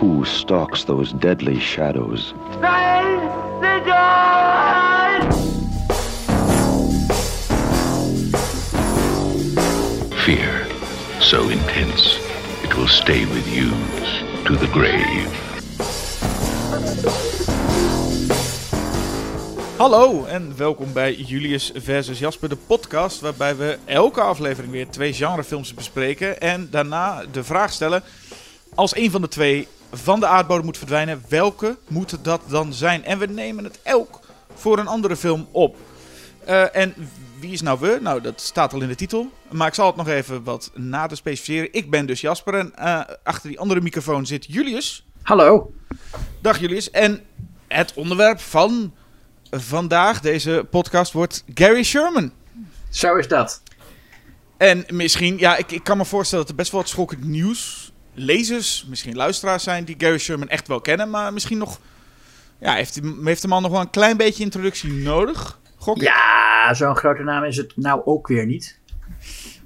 Who stalks those deadly shadows? Fear, so intense, it will stay with you to the grave. Hallo en welkom bij Julius versus Jasper, de podcast waarbij we elke aflevering weer twee genrefilms bespreken en daarna de vraag stellen: als een van de twee van de aardbodem moet verdwijnen, welke moet dat dan zijn? En we nemen het elk voor een andere film op. Uh, en wie is nou we? Nou, dat staat al in de titel. Maar ik zal het nog even wat nader specificeren. Ik ben dus Jasper en uh, achter die andere microfoon zit Julius. Hallo. Dag Julius. En het onderwerp van vandaag, deze podcast, wordt Gary Sherman. Zo is dat. En misschien, ja, ik, ik kan me voorstellen dat er best wel wat schokkend nieuws, lezers, misschien luisteraars zijn die Gary Sherman echt wel kennen, maar misschien nog, ja, heeft, heeft de man nog wel een klein beetje introductie nodig? Gok ja, zo'n grote naam is het nou ook weer niet.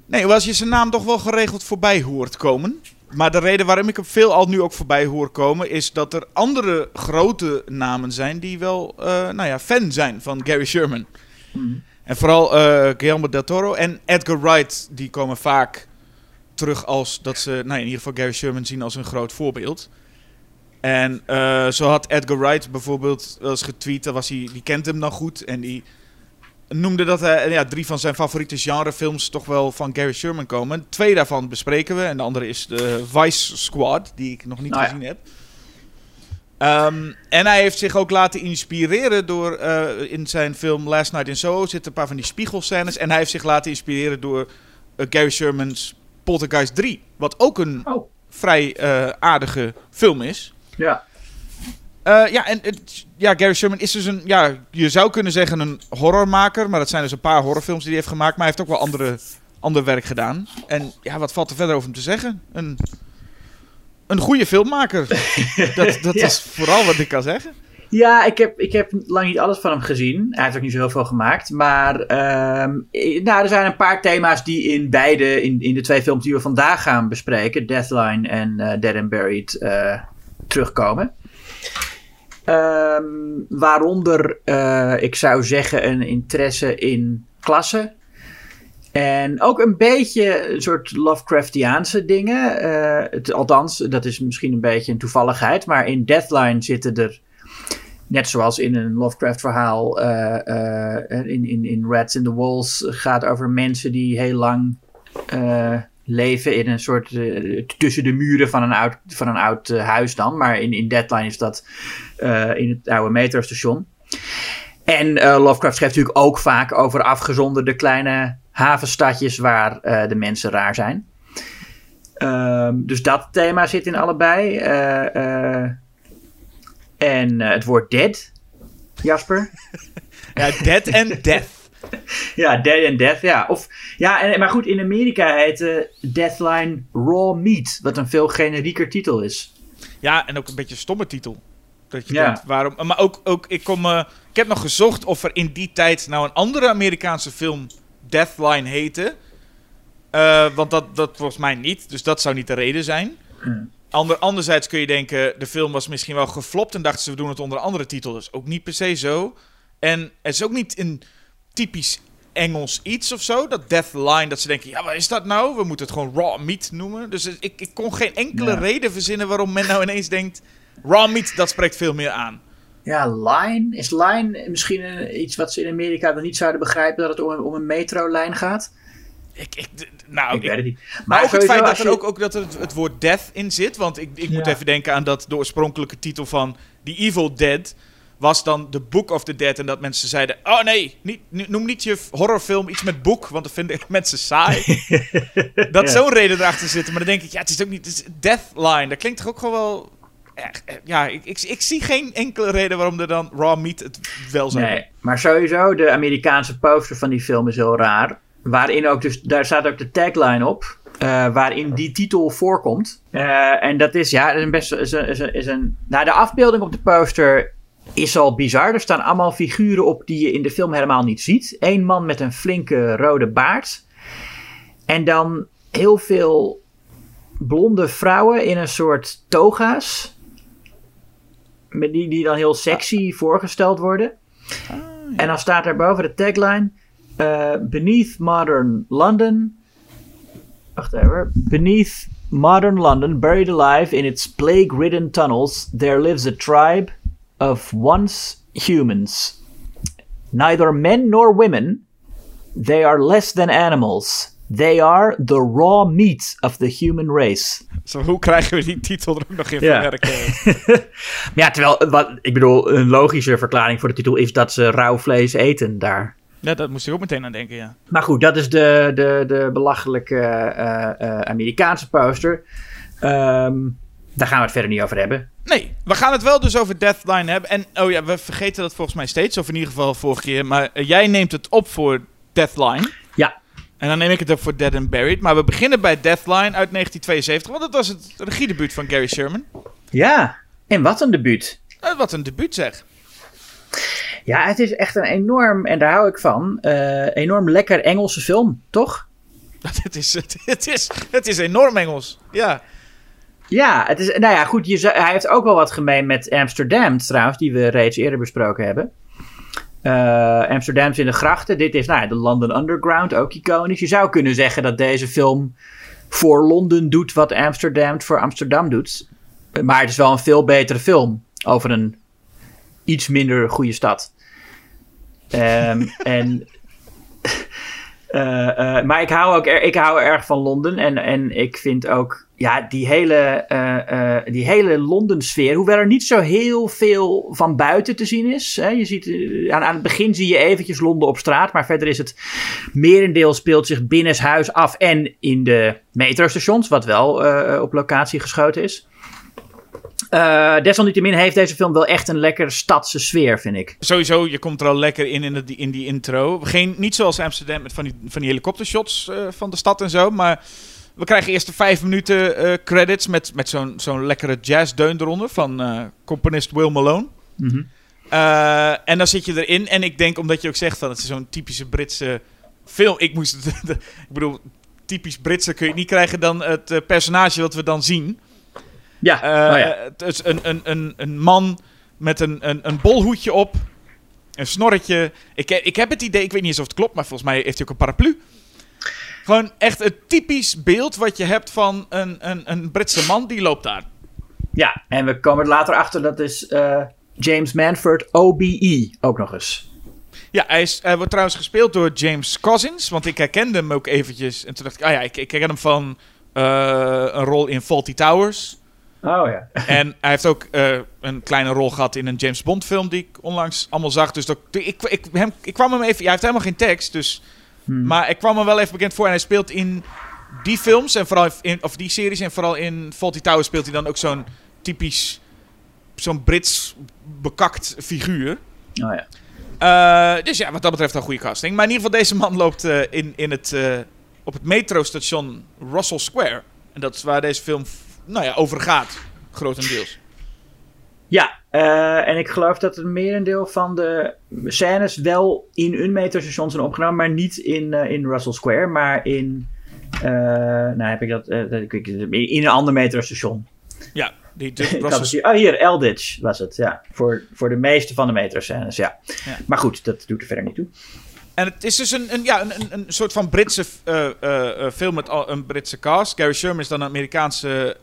Nee, als je zijn naam toch wel geregeld voorbij hoort komen. Maar de reden waarom ik hem veel al nu ook voorbij hoor komen, is dat er andere grote namen zijn die wel, uh, nou ja, fan zijn van Gary Sherman. Mm. En vooral uh, Guillermo del Toro en Edgar Wright, die komen vaak terug als dat ze, nou in ieder geval Gary Sherman zien als een groot voorbeeld. En uh, zo had Edgar Wright bijvoorbeeld wel eens getweet, was hij, die kent hem dan goed en die noemde dat hij, ja, drie van zijn favoriete genrefilms toch wel van Gary Sherman komen. Twee daarvan bespreken we. En de andere is de Vice Squad, die ik nog niet nou gezien heb. Um, en hij heeft zich ook laten inspireren door... Uh, in zijn film Last Night in Soho zitten een paar van die spiegelscènes. En hij heeft zich laten inspireren door uh, Gary Sherman's Poltergeist 3. Wat ook een oh. vrij uh, aardige film is. Ja. Uh, ja, en ja, Gary Sherman is dus een, ja, je zou kunnen zeggen een horrormaker. Maar dat zijn dus een paar horrorfilms die hij heeft gemaakt. Maar hij heeft ook wel andere, ander werk gedaan. En ja, wat valt er verder over hem te zeggen? Een, een goede filmmaker. dat dat is vooral wat ik kan zeggen. Ja, ik heb, ik heb lang niet alles van hem gezien. Hij heeft ook niet zo heel veel gemaakt. Maar uh, nou, er zijn een paar thema's die in beide, in, in de twee films die we vandaag gaan bespreken, Deathline en uh, Dead and Buried, uh, terugkomen. Um, waaronder, ik zou zeggen, een interesse in klassen. En ook een beetje een soort Lovecraftiaanse dingen. Het, althans, dat is misschien een beetje een toevalligheid. Maar in Deathline zitten er, net zoals in een Lovecraft-verhaal, uh, in, in, in Rats in the Walls, gaat over mensen die heel lang leven in een soort tussen de muren van een oud, van een oud huis dan. Maar in, in Deadline is dat in het oude metrostation. En Lovecraft schrijft natuurlijk ook vaak over afgezonderde kleine havenstadjes waar de mensen raar zijn. Um, dus dat thema zit in allebei. En het woord dead, Jasper. ja, dead and death. ja, Dead and Death, ja. Of, ja en, maar goed, in Amerika heet uh, Deathline Raw Meat, wat een veel generieker titel is. Ja, en ook een beetje een stomme titel. Dat je ja. denkt, waarom... Maar ook, ook ik, kom, uh, ik heb nog gezocht of er in die tijd nou een andere Amerikaanse film Deathline heette. Want dat, dat volgens mij niet, dus dat zou niet de reden zijn. Hmm. Ander, anderzijds kun je denken, de film was misschien wel geflopt en dachten ze, we doen het onder een andere titel. Dus ook niet per se zo. En het is ook niet een typisch Engels iets of zo. Dat Deathline, dat ze denken, ja, wat is dat nou? We moeten het gewoon Raw Meat noemen. Dus ik, ik kon geen enkele reden verzinnen waarom men nou ineens denkt... Raw Meat, dat spreekt veel meer aan. Ja, line. Is line misschien iets wat ze in Amerika dan niet zouden begrijpen... dat het om, om een metrolijn gaat? Ik, ik, nou, ik, weet het niet. Maar, maar ook het feit dat er ook, ook dat er het, het, woord death in zit. Want ik, ik ja. moet even denken aan dat de oorspronkelijke titel van The Evil Dead was dan The Book of the Dead. En dat mensen zeiden: Oh nee, niet, noem niet je horrorfilm iets met boek, want dat vinden mensen saai. dat ja. zo'n reden erachter zit. Maar dan denk ik: Ja, het is ook niet. Het is Deathline. Dat klinkt toch ook gewoon wel. Ja, ik, ik, ik, zie geen enkele reden waarom er dan Raw Meat het wel zou Nee, maar sowieso, de Amerikaanse poster van die film is heel raar. Waarin ook dus, daar staat ook de tagline op. Uh, waarin die titel voorkomt. Uh, en dat is, ja, is een best, is een, is een, is een, nou, de afbeelding op de poster is al bizar. Er staan allemaal figuren op die je in de film helemaal niet ziet. Eén man met een flinke rode baard. En dan heel veel blonde vrouwen in een soort toga's. met die, die dan heel sexy voorgesteld worden. Ah, En dan staat er boven de tagline: eh, Beneath modern London. Wacht even. Beneath modern London, buried alive in its plague-ridden tunnels, there lives a tribe of once humans. Neither men nor women. They are less than animals. They are the raw meat of the human race. Zo, hoe krijgen we die titel er ook nog in Ja. verwerken? Maar ja, terwijl, wat, ik bedoel, een logische verklaring voor de titel is dat ze rauw vlees eten daar. Ja, dat moest ik ook meteen aan denken, ja. Maar goed, dat is de, de, de belachelijke eh, eh, Amerikaanse poster. Ehm, daar gaan we het verder niet over hebben. Nee, we gaan het wel dus over Deathline hebben. En, oh ja, we vergeten dat volgens mij steeds, of in ieder geval vorige keer. Maar eh, jij neemt het op voor Deathline. Ja, En dan neem ik het op voor Dead and Buried. Maar we beginnen bij Deathline uit 1972, want dat was het regiedebuut van Gary Sherman. ja. En wat een debuut. Eh, wat een debuut zeg. Ja, het is echt een enorm, en daar hou ik van, eh, enorm lekker Engelse film, toch? het, is, het, is, het is enorm Engels. Ja. Ja, het is, nou ja, goed, je, hij heeft ook wel wat gemeen met Amsterdam trouwens, die we reeds eerder besproken hebben. Eh Amsterdam's in de grachten, dit is nou, ja, de London Underground, ook iconisch. Je zou kunnen zeggen dat deze film voor Londen doet wat Amsterdam voor Amsterdam doet. Maar het is wel een veel betere film over een iets minder goede stad. Ehm, en eh, eh, maar ik hou ook ik hou erg van Londen. En, en ik vind ook ja, die hele, eh, die hele Londen-sfeer. Hoewel er niet zo heel veel van buiten te zien is. Hè. Je ziet, aan, aan het begin zie je eventjes Londen op straat. Maar verder is het merendeel speelt zich binnenshuis af. En in de metrostations. Wat wel op locatie geschoten is. Eh, desalniettemin heeft deze film wel echt een lekker stadse sfeer, vind ik. Sowieso, je komt er al lekker in in, de, in die intro. Geen, niet zoals Amsterdam met van die, van die helikoptershots eh, van de stad en zo. Maar we krijgen eerst de vijf minuten eh, credits met, met zo'n zo'n lekkere jazzdeun eronder van componist Will Malone. Eh, en dan zit je erin. En ik denk, omdat je ook zegt van het is zo'n typische Britse film. Ik moest ik bedoel, typisch Britse kun je niet krijgen dan het personage wat we dan zien. Ja, Eh, oh ja. Het is een, een, een, een man met een, een, een bolhoedje op. Een snorretje. Ik, he- ik heb het idee, ik weet niet eens of het klopt, maar volgens mij heeft hij ook een paraplu. Gewoon echt een typisch beeld wat je hebt van een, een, een Britse man die loopt daar. Ja, en we komen er later achter, dat is eh, James Manford, OBE, ook nog eens. Ja, hij, is, hij wordt trouwens gespeeld door James Cousins, want ik herkende hem ook eventjes. En toen dacht ik, ah ja, ik, ik herken hem van eh, een rol in Faulty Towers. Oh ja. En hij heeft ook eh, een kleine rol gehad in een James Bond film die ik onlangs allemaal zag. Dus dat, ik, ik, hem, ik kwam hem even... Ja, hij heeft helemaal geen tekst, dus... Maar ik kwam hem wel even bekend voor. En hij speelt in die films en vooral in... Of die series en vooral in Faulty Towers speelt hij dan ook zo'n typisch... Zo'n Brits bekakt figuur. Oh ja. Eh, dus ja, wat dat betreft een goede casting. Maar in ieder geval, deze man loopt eh, in, in het, op het metrostation Russell Square. En dat is waar deze film nou ja, over gaat, grotendeels. Ja, eh, en ik geloof dat een merendeel van de scènes wel in een metrostation zijn opgenomen, maar niet in, eh, in Russell Square, maar in, eh, nou heb ik dat, in een ander metrostation. Ja, die, de het oh hier, Elditch was het, ja. Voor, voor de meeste van de metroscènes, ja. Ja. Maar goed, dat doet er verder niet toe. En het is dus een, een, ja, een, een, soort van Britse eh, eh, eh, film met al, een Britse cast. Gary Sherman is dan een Amerikaanse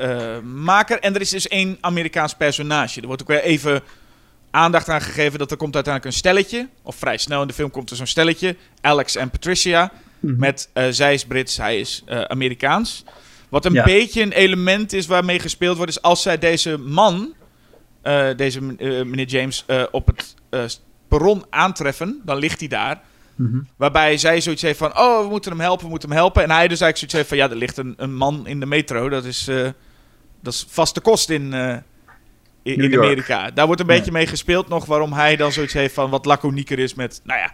maker. En er is dus één Amerikaans personage. Er wordt ook weer even aandacht aan gegeven dat er komt uiteindelijk een stelletje. Of vrij snel in de film komt er zo'n stelletje. Alex en Patricia. Met eh, zij is Brits, hij is Amerikaans. Wat een Ja. beetje een element is waarmee gespeeld wordt. Is als zij deze man, deze meneer James, op het perron aantreffen. Dan ligt hij daar. Waarbij zij zoiets heeft van, oh, we moeten hem helpen, we moeten hem helpen. En hij dus eigenlijk zoiets heeft van, ja, er ligt een, een man in de metro. Dat is, eh, dat is vaste kost in, eh, in. Amerika. Daar wordt een Ja. beetje mee gespeeld nog, waarom hij dan zoiets heeft van wat laconieker is met, nou ja.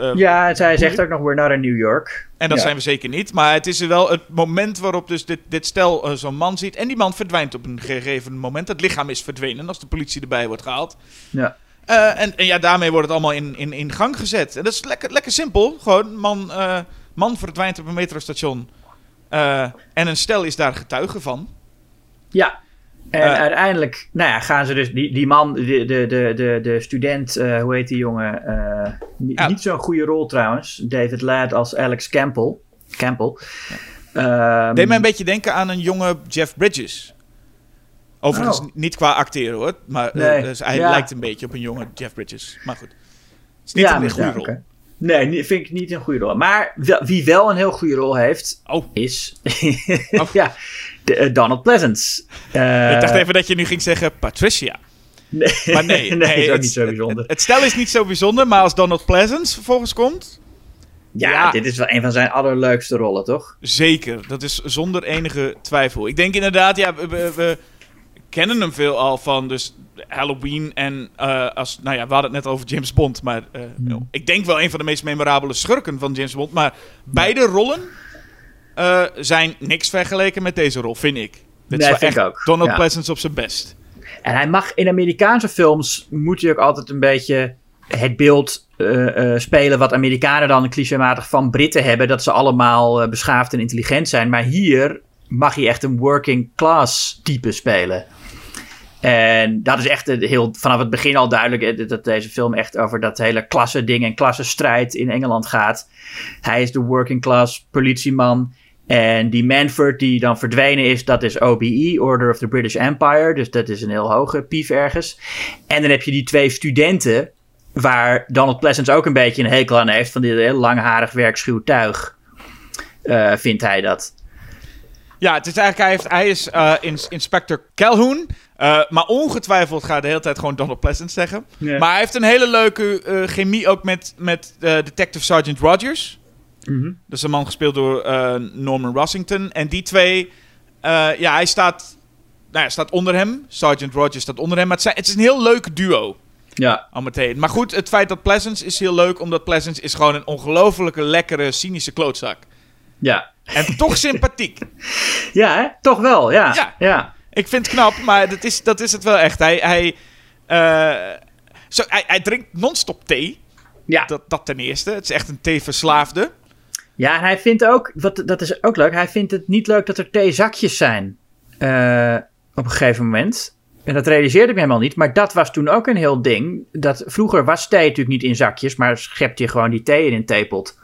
eh, Ja, zij zegt ook nog, we're not in New York. En dat Ja. zijn we zeker niet. Maar het is wel het moment waarop dus dit, dit stel zo'n man ziet. En die man verdwijnt op een gegeven moment. Het lichaam is verdwenen als de politie erbij wordt gehaald. Ja. Eh, en, en ja, daarmee wordt het allemaal in, in, in gang gezet. En dat is lekker, lekker simpel. Gewoon, man, eh, man verdwijnt op een metrostation. Eh, en een stel is daar getuige van. Ja, En uiteindelijk nou ja, gaan ze dus, die, die man, de, de, de, de, de student, hoe heet die jongen? Ni- Ja. Niet zo'n goede rol trouwens. David Ladd als Alex Campbell. Campbell. Ehm, Deed mij een beetje denken aan een jonge Jeff Bridges. Overigens Oh. niet qua acteren hoor. Maar eh, Nee, dus hij ja. lijkt een beetje op een jonge Jeff Bridges. Maar goed. Het is niet ja, een goede ja, rol. Nee, vind ik niet een goede rol. Maar wie wel een heel goede rol heeft, Oh, is ja, de, eh, Donald Pleasance. Eh, ik dacht even dat je nu ging zeggen Patricia. Nee, Maar nee, nee, is ook het, niet zo bijzonder. Het, het stel is niet zo bijzonder, maar als Donald Pleasance vervolgens komt, ja, ja. dit is wel een van zijn allerleukste rollen, toch? zeker. Dat is zonder enige twijfel. Ik denk inderdaad, ja, we kennen hem veel al van dus Halloween en eh, als, nou ja, we hadden het net over James Bond, maar eh, ik denk wel een van de meest memorabele schurken van James Bond, maar beide rollen eh, zijn niks vergeleken met deze rol, vind ik. Dit Nee, is wel vind ik echt ook, Donald ja. Pleasance op zijn best. En hij mag in Amerikaanse films moet hij ook altijd een beetje het beeld eh, eh, spelen wat Amerikanen dan clichématig van Britten hebben, dat ze allemaal eh, beschaafd en intelligent zijn. Maar hier mag hij echt een working class type spelen. En dat is echt heel, vanaf het begin al duidelijk eh, dat deze film echt over dat hele klasse ding en klassenstrijd in Engeland gaat. Hij is de working class politieman. En die Manford die dan verdwenen is, dat is OBE, Order of the British Empire. Dus dat is een heel hoge pief ergens. En dan heb je die twee studenten, waar Donald Pleasance ook een beetje een hekel aan heeft. Van dit heel langharig werkschuw tuig, eh, vindt hij dat. Ja, het is eigenlijk, hij, heeft, hij is eh, ins- inspector Calhoun. Eh, maar ongetwijfeld gaat de hele tijd gewoon Donald Pleasant zeggen. Maar hij heeft een hele leuke eh, chemie ook met, met eh, Detective Sergeant Rogers. Mhm. Dat is een man gespeeld door Norman Rossington. En die twee, ja, hij staat, nou ja, staat onder hem. Sergeant Rogers staat onder hem. Maar het, zijn, het is een heel leuk duo. Ja, Al meteen. Maar goed, het feit dat Pleasance is heel leuk, omdat Pleasance is gewoon een ongelofelijke, lekkere, cynische klootzak. ja. En toch sympathiek. Ja, hè? toch wel, ja. Ja. ja. Ik vind het knap, maar dat is, dat is het wel echt. Hij, hij, eh, zo, hij, hij drinkt non-stop thee. Ja. Dat, dat ten eerste. Het is echt een theeverslaafde. Ja, en hij vindt ook, wat, dat is ook leuk, hij vindt het niet leuk dat er theezakjes zijn eh, op een gegeven moment. En dat realiseerde ik me helemaal niet, maar dat was toen ook een heel ding. Dat, vroeger was thee natuurlijk niet in zakjes, maar schept je gewoon die thee in een theepot.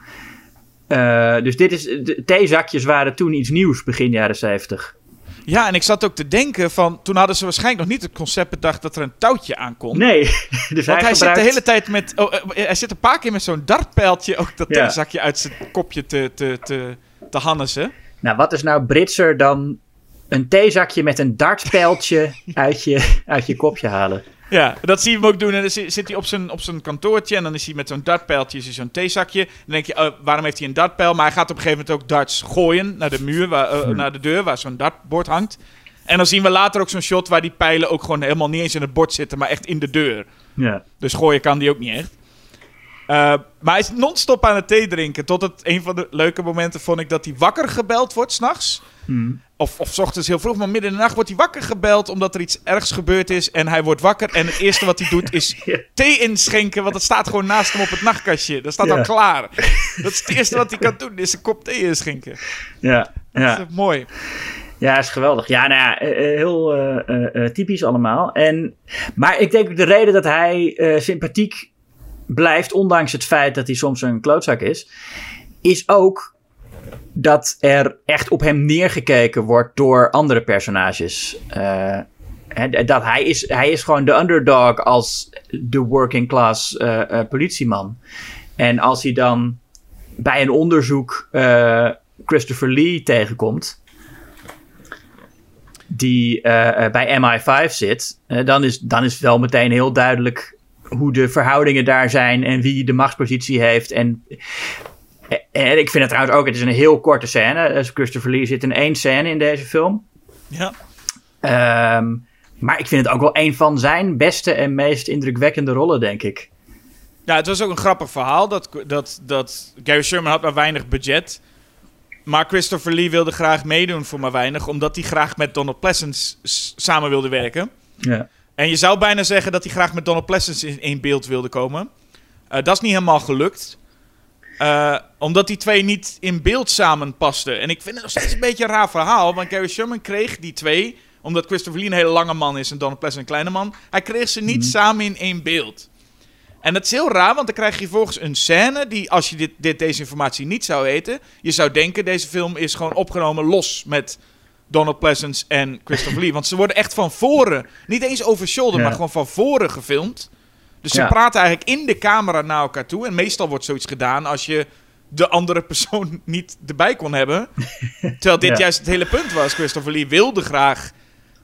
Eh, dus dit is, de theezakjes waren toen iets nieuws begin jaren 70. Ja, en ik zat ook te denken van... Toen hadden ze waarschijnlijk nog niet het concept bedacht dat er een touwtje aan kon. Nee, dus Want hij, hij, zit de hele tijd met... Oh, eh, hij zit een paar keer met zo'n dartpijltje ook dat Ja. theezakje uit zijn kopje te, te, te, te hannessen. Nou, wat is nou Britser dan een theezakje met een dartpijltje uit je, uit je kopje halen? Ja, dat zie je hem ook doen. En dan zi- zit hij op zijn, op zijn kantoortje en dan is hij met zo'n dartpijltje, is zo'n theezakje. Dan denk je, oh, waarom heeft hij een dartpijl? Maar hij gaat op een gegeven moment ook darts gooien naar de muur, waar, eh, naar de deur, waar zo'n dartbord hangt. En dan zien we later ook zo'n shot waar die pijlen ook gewoon helemaal niet eens in het bord zitten, maar echt in de deur. Ja. Dus gooien kan die ook niet echt. Eh, maar hij is non-stop aan het thee drinken. Tot het een van de leuke momenten vond ik dat hij wakker gebeld wordt s'nachts. Hmm. Of, of 's ochtends heel vroeg, maar midden in de nacht wordt hij wakker gebeld omdat er iets ergs gebeurd is. En hij wordt wakker en het eerste wat hij doet is thee inschenken, want het staat gewoon naast hem op het nachtkastje. Dat staat al klaar. Dat is het eerste wat hij kan doen, is een kop thee inschenken. Ja, Dat ja. is mooi. Ja, is geweldig. Ja, nou ja, eh, eh, heel typisch allemaal. En, maar ik denk de reden dat hij sympathiek blijft, ondanks het feit dat hij soms een klootzak is, is ook dat er echt op hem neergekeken wordt door andere personages. Hè, dat hij is, hij is gewoon de underdog als de working class eh, eh, politieman. En als hij dan bij een onderzoek Christopher Lee tegenkomt, die bij MI5 zit, dan, is, dan is wel meteen heel duidelijk hoe de verhoudingen daar zijn en wie de machtspositie heeft. En, en ik vind het trouwens ook, het is een heel korte scène. Eh, Christopher Lee zit in één scène in deze film. Ja. Ehm, maar ik vind het ook wel een van zijn beste en meest indrukwekkende rollen, denk ik. Ja, het was ook een grappig verhaal. Dat, dat, dat Gary Sherman had maar weinig budget. Maar Christopher Lee wilde graag meedoen voor maar weinig. Omdat hij graag met Donald Pleasance s- samen wilde werken. Ja. En je zou bijna zeggen dat hij graag met Donald Pleasance in één beeld wilde komen. Eh, dat is niet helemaal gelukt. Eh, omdat die twee niet in beeld samen pasten. En ik vind het nog steeds een beetje een raar verhaal. Want Gary Sherman kreeg die twee Omdat Christopher Lee een hele lange man is en Donald Pleasence een kleine man. Hij kreeg ze niet samen in één beeld. En dat is heel raar, want dan krijg je volgens een scène die, als je dit, dit, deze informatie niet zou weten, je zou denken deze film is gewoon opgenomen los met Donald Pleasence en Christopher Lee. Want ze worden echt van voren, niet eens over shoulder, Ja. maar gewoon van voren gefilmd. Dus ze praten eigenlijk in de camera naar elkaar toe. En meestal wordt zoiets gedaan als je de andere persoon niet erbij kon hebben. Terwijl dit Ja. juist het hele punt was. Christopher Lee wilde graag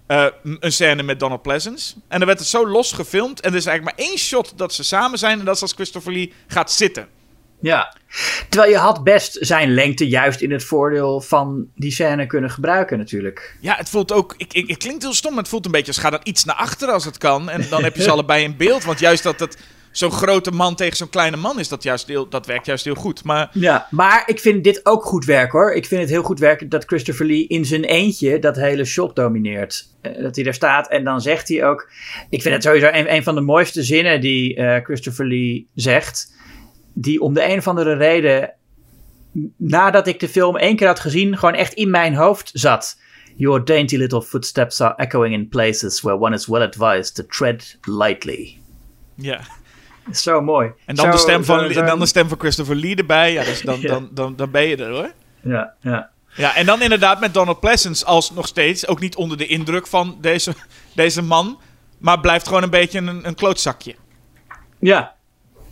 eh, een scène met Donald Pleasence. En dan werd het zo los gefilmd. En er is eigenlijk maar één shot dat ze samen zijn. En dat is als Christopher Lee gaat zitten. Ja. Terwijl je had best zijn lengte juist in het voordeel van die scène kunnen gebruiken natuurlijk. Ja, het voelt ook. Ik, ik, het klinkt heel stom, maar het voelt een beetje als ga dan iets naar achteren als het kan. En dan heb je ze allebei in beeld. Want juist dat het zo'n grote man tegen zo'n kleine man is, dat, juist heel, dat werkt juist heel goed. Maar Ja, maar ik vind dit ook goed werk hoor. Ik vind het heel goed werk dat Christopher Lee in zijn eentje dat hele shot domineert. Eh, dat hij daar staat en dan zegt hij ook... Ik vind het sowieso een, een van de mooiste zinnen die eh, Christopher Lee zegt. Die om de een of andere reden, nadat ik de film één keer had gezien, gewoon echt in mijn hoofd zat. Your dainty little footsteps are echoing in places where one is well advised to tread lightly. ja. Zo mooi. En dan, Zo- de stem van, zo- zo- en dan de stem van Christopher Lee erbij. Ja, dus dan, Ja. Dan, dan, dan ben je er hoor. Ja, ja. Ja, en dan inderdaad met Donald Pleasence als nog steeds, ook niet onder de indruk van deze, deze man, maar blijft gewoon een beetje een, een klootzakje. Ja,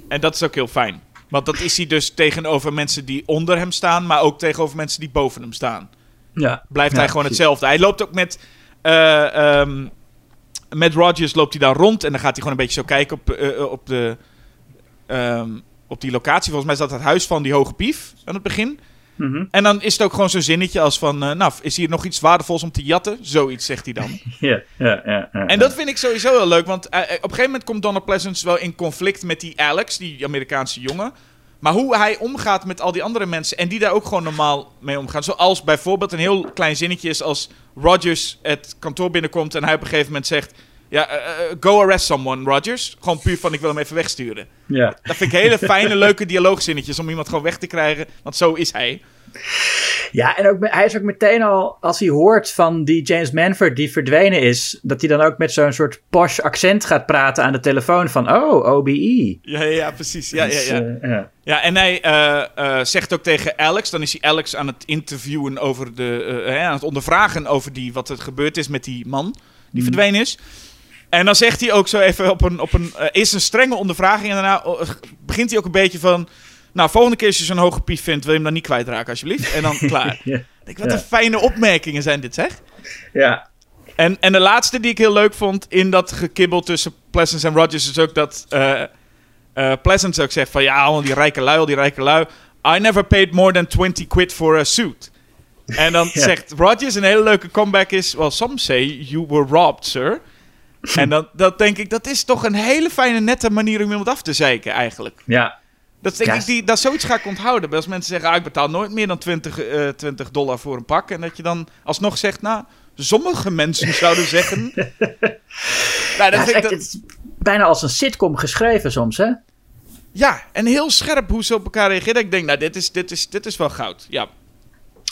En dat is ook heel fijn. Want dat is hij dus tegenover mensen die onder hem staan, maar ook tegenover mensen die boven hem staan. ja. Blijft Ja, hij gewoon precies. hetzelfde. Hij loopt ook met, eh, ehm, met Rogers loopt hij dan rond en dan gaat hij gewoon een beetje zo kijken op, eh, eh, op, de, ehm, op die locatie. Volgens mij is dat het huis van die hoge pief aan het begin. Mhm. En dan is het ook gewoon zo'n zinnetje als van... nou, is hier nog iets waardevols om te jatten? Zoiets zegt hij dan. Ja, ja, ja. En dat vind ik sowieso heel leuk. Want eh, op een gegeven moment komt Donald Pleasence wel in conflict met die Alex, die Amerikaanse jongen. Maar hoe hij omgaat met al die andere mensen en die daar ook gewoon normaal mee omgaan. Zoals bijvoorbeeld een heel klein zinnetje is als Rogers het kantoor binnenkomt en hij op een gegeven moment zegt... Ja, eh, eh, go arrest someone, Rogers. Gewoon puur van ik wil hem even wegsturen. Ja. Dat vind ik hele fijne, leuke dialoogzinnetjes om iemand gewoon weg te krijgen. Want zo is hij. ja, en ook, hij is ook meteen al, als hij hoort van die James Manford die verdwenen is, dat hij dan ook met zo'n soort posh accent gaat praten aan de telefoon van, oh, OBE. Ja, ja, ja precies. Ja, ja, Dus, ja. eh, ja. Ja, en hij zegt ook tegen Alex, dan is hij Alex aan het interviewen over de, hè, aan het ondervragen over die, wat er gebeurd is met die man die verdwenen is. En dan zegt hij ook zo even op een, op een, eh, is een strenge ondervraging en daarna eh, begint hij ook een beetje van, nou, volgende keer als je zo'n hoge pief vindt, wil je hem dan niet kwijtraken alsjeblieft. En dan klaar. Ja. Ik denk, wat Ja. een fijne opmerkingen zijn dit, zeg. ja. En, en de laatste die ik heel leuk vond in dat gekibbel tussen Pleasance en Rogers is ook dat eh, Pleasance ook zegt van ja, al die rijke lui, al die rijke lui. I never paid more than 20 quid for a suit. En dan Ja. zegt Rogers, een hele leuke comeback is, well, some say you were robbed, sir. en dan dat denk ik, dat is toch een hele fijne, nette manier om iemand af te zeiken eigenlijk. ja. Dat denk ik, die, dat zoiets ga ik onthouden. Als mensen zeggen, ah, ik betaal nooit meer dan 20, eh, 20 dollar voor een pak. En dat je dan alsnog zegt, nou, sommige mensen zouden zeggen... nou, dat Ja, het, is vind ik echt- dat- het is bijna als een sitcom geschreven soms, hè? ja, en heel scherp hoe ze op elkaar reageren. Ik denk, nou, dit is, dit is, dit is wel goud. Ja,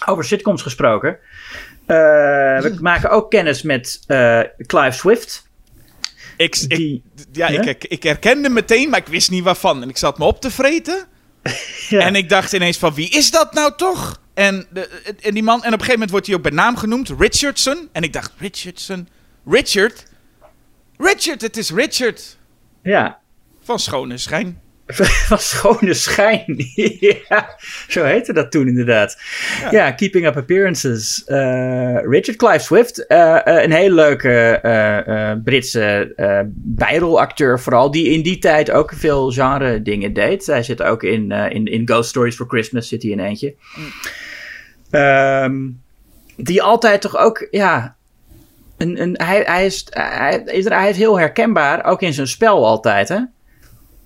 Over sitcoms gesproken. Eh, we maken ook kennis met eh, Clive Swift. Ik, ja, ik, ik herkende meteen, maar ik wist niet waarvan. En ik zat me op te vreten. ja. En ik dacht ineens van, wie is dat nou toch? En, de, en die man, en op een gegeven moment wordt hij ook bij naam genoemd, Richardson. En ik dacht, Richardson? Richard? Richard, het is Richard. ja. Van Schone Schijn. Van schone schijn. ja, zo heette dat toen inderdaad. Ja, Keeping Up Appearances. Eh, Richard Clive Swift. eh, eh, een hele leuke eh, Britse bijrolacteur vooral. Die in die tijd ook veel genre dingen deed. Hij zit ook in, in, in Ghost Stories for Christmas. Zit hij in eentje. Ehm, die altijd toch ook, ja... Een, een, hij, hij, is, hij, is, hij is heel herkenbaar. Ook in zijn spel altijd, hè?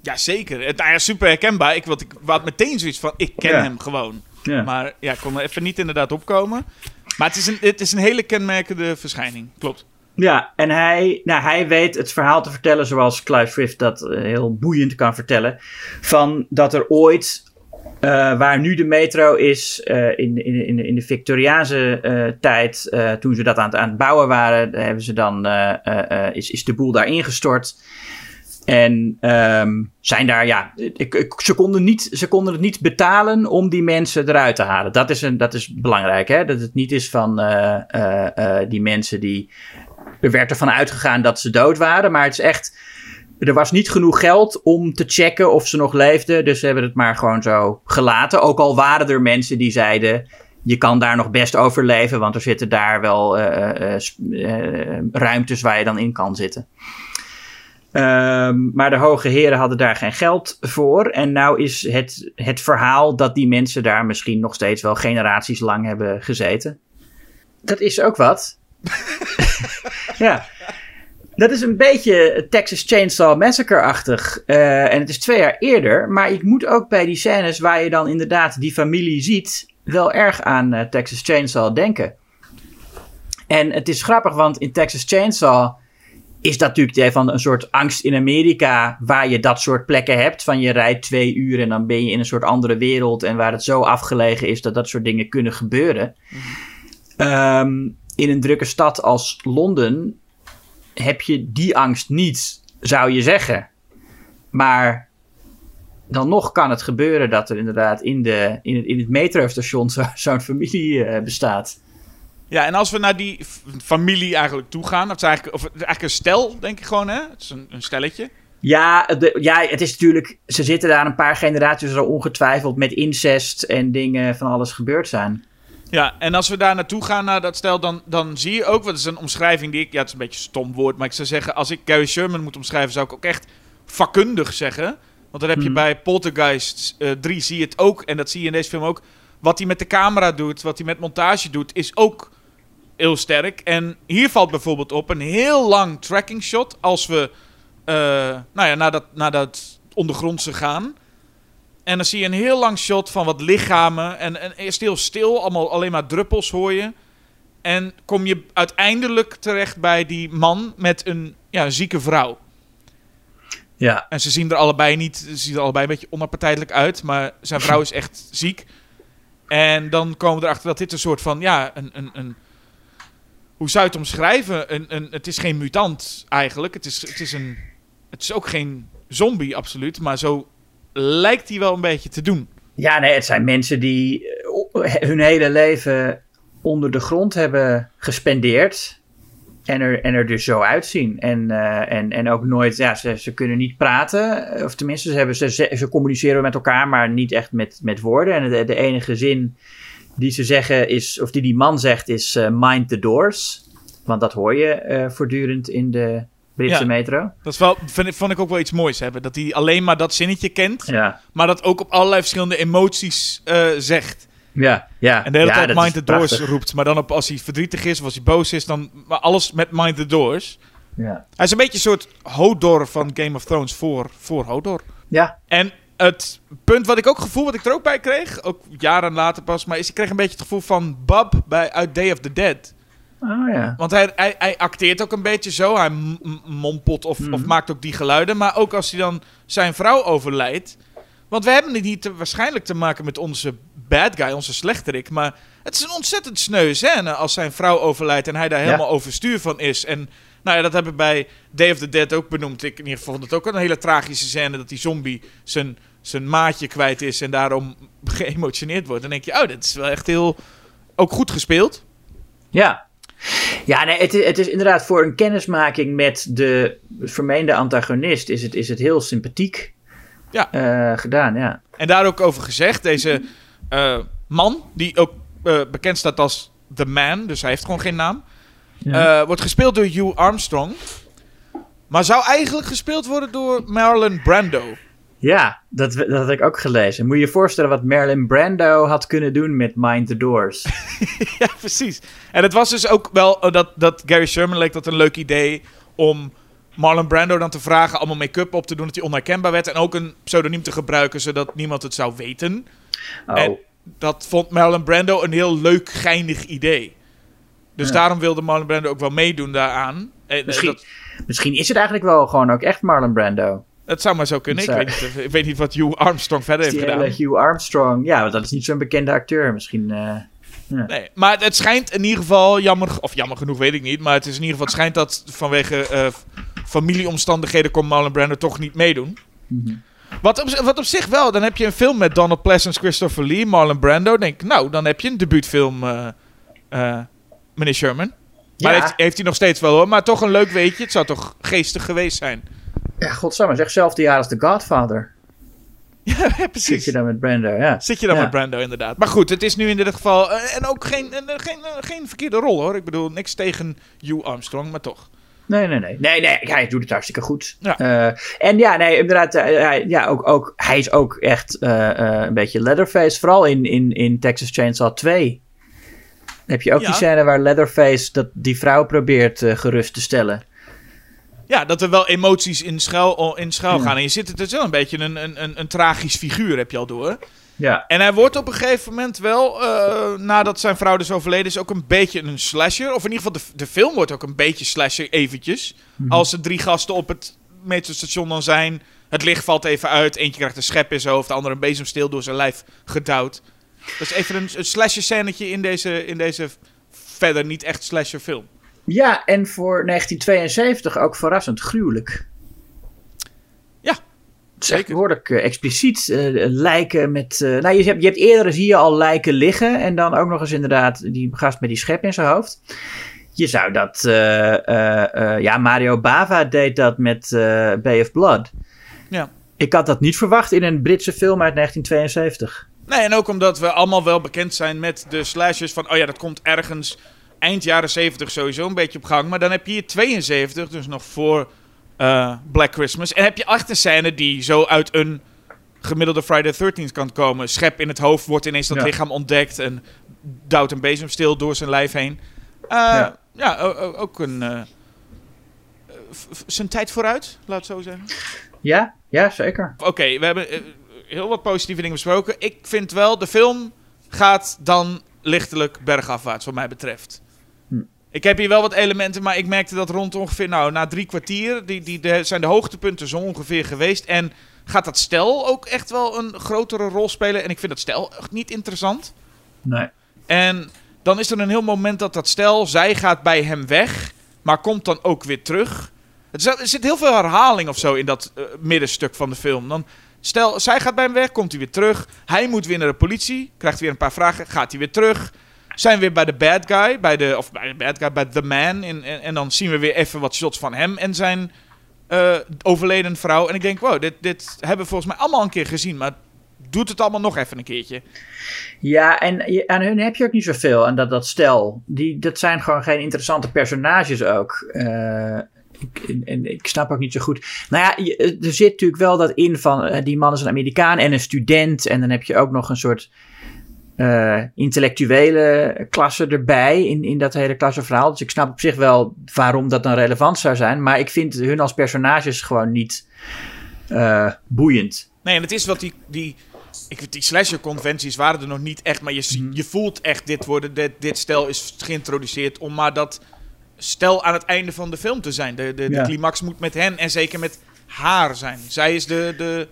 Ja, zeker. Het nou ja, super herkenbaar. Ik, wat, ik had meteen zoiets van, ik ken Ja. hem gewoon. Ja. Maar ja, ik kon er even niet inderdaad opkomen. Maar het is een, het is een hele kenmerkende verschijning. Klopt. Ja, en hij, nou, hij weet het verhaal te vertellen zoals Clive Swift dat eh, heel boeiend kan vertellen. Van dat er ooit Uh, waar nu de metro is, uh, in, in, in, in de Victoriaanse tijd, toen ze dat aan het, aan het bouwen waren, hebben ze dan, is, is de boel daar ingestort. En um, zijn daar, ja, ik, ze, konden niet, ze konden het niet betalen om die mensen eruit te halen. Dat is, een, dat is belangrijk, hè? dat het niet is van die mensen die. Er werd ervan uitgegaan dat ze dood waren, maar het is echt er was niet genoeg geld om te checken of ze nog leefden. Dus ze hebben het maar gewoon zo gelaten. Ook al waren er mensen die zeiden. Je kan daar nog best overleven, want er zitten daar wel ruimtes waar je dan in kan zitten. Um, maar de hoge heren hadden daar geen geld voor. En nou is het, het verhaal dat die mensen daar misschien nog steeds wel generaties lang hebben gezeten. Dat is ook wat. ja. Dat is een beetje Texas Chainsaw Massacre-achtig. Uh, en het is twee jaar eerder. Maar ik moet ook bij die scènes waar je dan inderdaad die familie ziet... wel erg aan uh, Texas Chainsaw denken. En het is grappig, want in Texas Chainsaw... is dat natuurlijk van een soort angst in Amerika... waar je dat soort plekken hebt. Van je rijdt twee uur en dan ben je in een soort andere wereld... en waar het zo afgelegen is dat dat soort dingen kunnen gebeuren. um, in een drukke stad als Londen heb je die angst niet, zou je zeggen. Maar dan nog kan het gebeuren dat er inderdaad in, de, in, het, in het metrostation zo'n familie uh, bestaat. Ja, en als we naar die familie eigenlijk toe gaan, of, eigenlijk, of eigenlijk een stel, denk ik gewoon, hè? Het is een, een stelletje. Ja, de, ja, het is natuurlijk. Ze zitten daar een paar generaties al ongetwijfeld met incest en dingen van alles gebeurd zijn. Ja, en als we daar naartoe gaan, naar dat stel, dan, dan zie je ook, wat is een omschrijving die ik, ja, het is een beetje een stom woord, maar ik zou zeggen, als ik Gary Sherman moet omschrijven, zou ik ook echt vakkundig zeggen. Want dan heb je hmm. bij Poltergeist uh, eh, 3 zie je het ook, en dat zie je in deze film ook. Wat hij met de camera doet, wat hij met montage doet, is ook heel sterk. En hier valt bijvoorbeeld op een heel lang tracking shot, als we, uh, nou ja, naar dat, naar dat ondergrondse gaan. En dan zie je een heel lang shot van wat lichamen. En, en eerst heel stil, allemaal alleen maar druppels hoor je. En kom je uiteindelijk terecht bij die man met een ja, zieke vrouw. Ja. En ze zien er allebei niet, ze zien er allebei een beetje onappartijtelijk uit. Maar zijn vrouw is echt ziek. En dan komen we erachter dat dit een soort van, ja, een, een, een hoe zou je het omschrijven? Een, een, het is geen mutant eigenlijk. Het is, het is een, het is ook geen zombie absoluut, maar zo lijkt hij wel een beetje te doen. Ja, nee, het zijn mensen die eh, hun hele leven onder de grond hebben gespendeerd. En er, en er dus zo uitzien. En, uh, en, en ook nooit, ja, ze, ze kunnen niet praten. Of tenminste, ze, hebben, ze, ze communiceren met elkaar, maar niet echt met, met woorden. En de enige zin die ze zeggen is, of die die man zegt, is uh, mind the doors. Want dat hoor je uh, voortdurend in de, Britse ja, metro. Dat is wel, vind, vond ik ook wel iets moois hebben. Dat hij alleen maar dat zinnetje kent. Ja. Maar dat ook op allerlei verschillende emoties uh, zegt. Ja, ja. En de hele ja, tijd Mind the Doors roept. Maar dan op, als hij verdrietig is of als hij boos is, dan maar alles met Mind the Doors. Ja. Hij is een beetje een soort Hodor van Game of Thrones voor, voor Hodor. Ja. En het punt wat ik ook gevoel, wat ik er ook bij kreeg, ook jaren later pas, maar is ik kreeg een beetje het gevoel van Bob bij uit Day of the Dead. Oh, ja. Want hij, hij, hij acteert ook een beetje zo. Hij mompelt of, of hmm. maakt ook die geluiden. Maar ook als hij dan zijn vrouw overlijdt. Want we hebben het niet te, waarschijnlijk te maken met onze bad guy, onze slechterik. Maar het is een ontzettend sneu scène als zijn vrouw overlijdt en hij daar helemaal overstuur van is. En nou ja, dat hebben we bij Day of the Dead ook benoemd. Ik in ieder geval vond het ook een hele tragische scène dat die zombie zijn, zijn maatje kwijt is en daarom geëmotioneerd wordt. Dan denk je, oh, dit is wel echt heel ook goed gespeeld. Ja, ja, nee, het, het, is inderdaad voor een kennismaking met de vermeende antagonist is het, is het heel sympathiek ja. Uh, gedaan. Ja. En daar ook over gezegd, deze uh, man, die ook uh, bekend staat als The Man, dus hij heeft gewoon geen naam, ja. wordt gespeeld door Hugh Armstrong. Maar zou eigenlijk gespeeld worden door Marlon Brando. Ja, dat, dat had ik ook gelezen. Moet je je voorstellen wat Marilyn Brando had kunnen doen met Mind the Doors. ja, precies. En het was dus ook wel oh, dat, dat Gary Sherman leek dat een leuk idee om Marlon Brando dan te vragen allemaal make-up op te doen, dat hij onherkenbaar werd. En ook een pseudoniem te gebruiken, zodat niemand het zou weten. Oh. En dat vond Marlon Brando een heel leuk, geinig idee. Dus daarom wilde Marlon Brando ook wel meedoen daaraan. misschien, misschien is het eigenlijk wel gewoon ook echt Marlon Brando. Het zou maar zo kunnen. Ik weet, niet, ik weet niet wat Hugh Armstrong verder heeft gedaan. Hugh Armstrong. Ja, want dat is niet zo'n bekende acteur. Misschien. eh, Nee, maar het schijnt in ieder geval jammer, of jammer genoeg weet ik niet, maar het is in ieder geval het schijnt dat vanwege eh, familieomstandigheden kon Marlon Brando toch niet meedoen. Mhm. Wat op, wat op zich wel, dan heb je een film met Donald Pleasence, Christopher Lee, Marlon Brando. Denk, nou, dan heb je een debuutfilm, eh, meneer Sherman. Maar Ja. heeft, heeft hij nog steeds wel hoor, maar toch een leuk weetje. Het zou toch geestig geweest zijn. Ja, godsamme, zeg zelfde jaar als The Godfather. Ja, Zit precies. je dan met Brando, ja. Zit je dan Ja. met Brando inderdaad. Maar goed, het is nu in dit geval... eh, en ook geen, eh, geen, eh, geen verkeerde rol hoor. Ik bedoel, niks tegen Hugh Armstrong, maar toch. Nee, nee, nee. Nee, nee, hij doet het hartstikke goed. Ja. En ja, nee, inderdaad, hij, ja, ook, ook, hij is ook echt een beetje Leatherface. Vooral in, in, in Texas Chainsaw 2. Dan heb je ook Ja. die scène waar Leatherface dat, die vrouw probeert gerust te stellen. Ja, dat er wel emoties in schuil, in schuil Ja. gaan. En je zit het is wel een beetje een, een, een, een tragisch figuur, heb je al door. Ja. En hij wordt op een gegeven moment wel, eh, nadat zijn vrouw dus overleden is, ook een beetje een slasher. Of in ieder geval, de, de film wordt ook een beetje slasher eventjes. Als er drie gasten op het metrostation dan zijn. Het licht valt even uit. Eentje krijgt een schep in zijn hoofd. De andere een bezemsteel door zijn lijf gedouwd. Dat is even een, een slasher scènetje in deze, in deze verder niet echt slasher film. Ja, en voor 1972 ook verrassend gruwelijk. Ja, Het is echt zeker. behoorlijk eh, expliciet. eh, lijken met. eh, nou, je hebt, je hebt eerder zie je al lijken liggen. En dan ook nog eens inderdaad die gast met die schep in zijn hoofd. Je zou dat. ja, Mario Bava deed dat met Bay of Blood. Ja. Ik had dat niet verwacht in een Britse film uit 1972. Nee, en ook omdat we allemaal wel bekend zijn met de slashers van... Oh ja, dat komt ergens eind jaren 70 sowieso een beetje op gang. Maar dan heb je hier 72, dus nog voor eh, Black Christmas. En heb je een scène die zo uit een gemiddelde Friday the 13th kan komen. Schep in het hoofd, wordt ineens dat Ja. lichaam ontdekt... en duwt een bezemsteel door zijn lijf heen. Eh, ja, ook een... eh, zijn tijd vooruit, laat het zo zeggen. Ja, ja, zeker. Oké, we hebben heel wat positieve dingen besproken. Ik vind wel, de film gaat dan lichtelijk bergafwaarts, wat mij betreft. Ik heb hier wel wat elementen, maar ik merkte dat rond ongeveer, nou, na drie kwartier, die, die de, zijn de hoogtepunten zo ongeveer geweest. En gaat dat stel ook echt wel een grotere rol spelen? En ik vind dat stel echt niet interessant. Nee. En dan is er een heel moment dat dat stel, zij gaat bij hem weg, maar komt dan ook weer terug. Er zit heel veel herhaling of zo in dat eh, middenstuk van de film. Dan, stel, zij gaat bij hem weg, komt hij weer terug. Hij moet weer naar de politie, krijgt weer een paar vragen, gaat hij weer terug. Zijn we weer bij de bad guy, bij de, of bij de bad guy, bij The Man. En, en, dan zien we weer even wat shots van hem en zijn eh, overleden vrouw. En ik denk, wow, dit, dit hebben we volgens mij allemaal een keer gezien. Maar doet het allemaal nog even een keertje. Ja, en je- aan hun heb je ook niet zoveel. En dat, dat stel, die, dat zijn gewoon geen interessante personages ook. Eh, ik, en, ik snap ook niet zo goed. Nou ja, er zit natuurlijk wel dat in van eh, die man is een Amerikaan en een student. En dan heb je ook nog een soort eh, intellectuele klasse erbij in, in dat hele klassenverhaal. Dus ik snap op zich wel waarom dat dan relevant zou zijn. Maar ik vind hun als personages gewoon niet eh, boeiend. Nee, en het is wat die, die, ik, weet, die slasher-conventies waren er nog niet echt. Maar je, Mhm. je voelt echt, dit, worden, dit, dit stel is geïntroduceerd om maar dat stel aan het einde van de film te zijn. De, de, de climax moet met hen en zeker met haar zijn. Zij is de, de,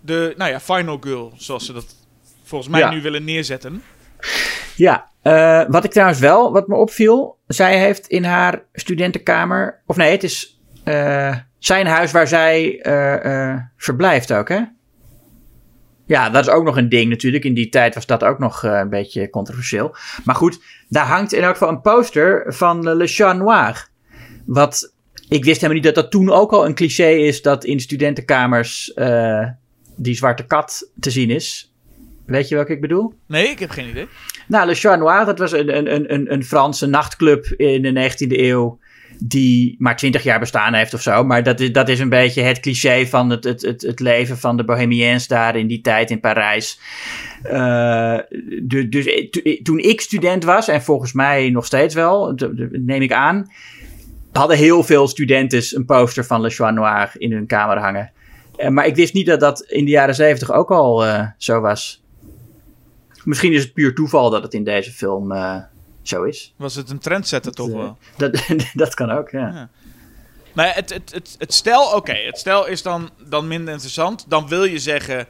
de nou ja, final girl, zoals ze dat volgens mij Ja. nu willen neerzetten. Ja, eh, wat ik trouwens wel, wat me opviel, zij heeft in haar studentenkamer, of nee, het is eh, zijn huis waar zij eh, verblijft ook, hè? Ja, dat is ook nog een ding natuurlijk. In die tijd was dat ook nog een beetje controversieel. Maar goed, daar hangt in elk geval een poster van Le Chat Noir. Wat, ik wist helemaal niet dat dat toen ook al een cliché is dat in studentenkamers die zwarte kat te zien is. Weet je welke ik bedoel? Nee, ik heb geen idee. Nou, Le Chat Noir, dat was een, een, een- een, Franse nachtclub in de 19e eeuw. Die maar 20 jaar bestaan heeft of zo. Maar dat is, dat is een beetje het cliché van het, het, het, het leven van de Bohemiens daar in die tijd in Parijs. Eh, du- dus eh, to- toen ik student was, en volgens mij nog steeds wel, neem ik aan. Hadden heel veel studenten een poster van Le Chat Noir in hun kamer hangen. Eh, maar ik wist niet dat dat in de jaren 70 ook al eh, zo was. Misschien is het puur toeval dat het in deze film eh, zo is. Was het een trendsetter toch Eh, wel? Dat, dat kan ook, ja. Ja. Ja, het, het, het, het stel, oké, het stel is dan, dan minder interessant. Dan wil je zeggen,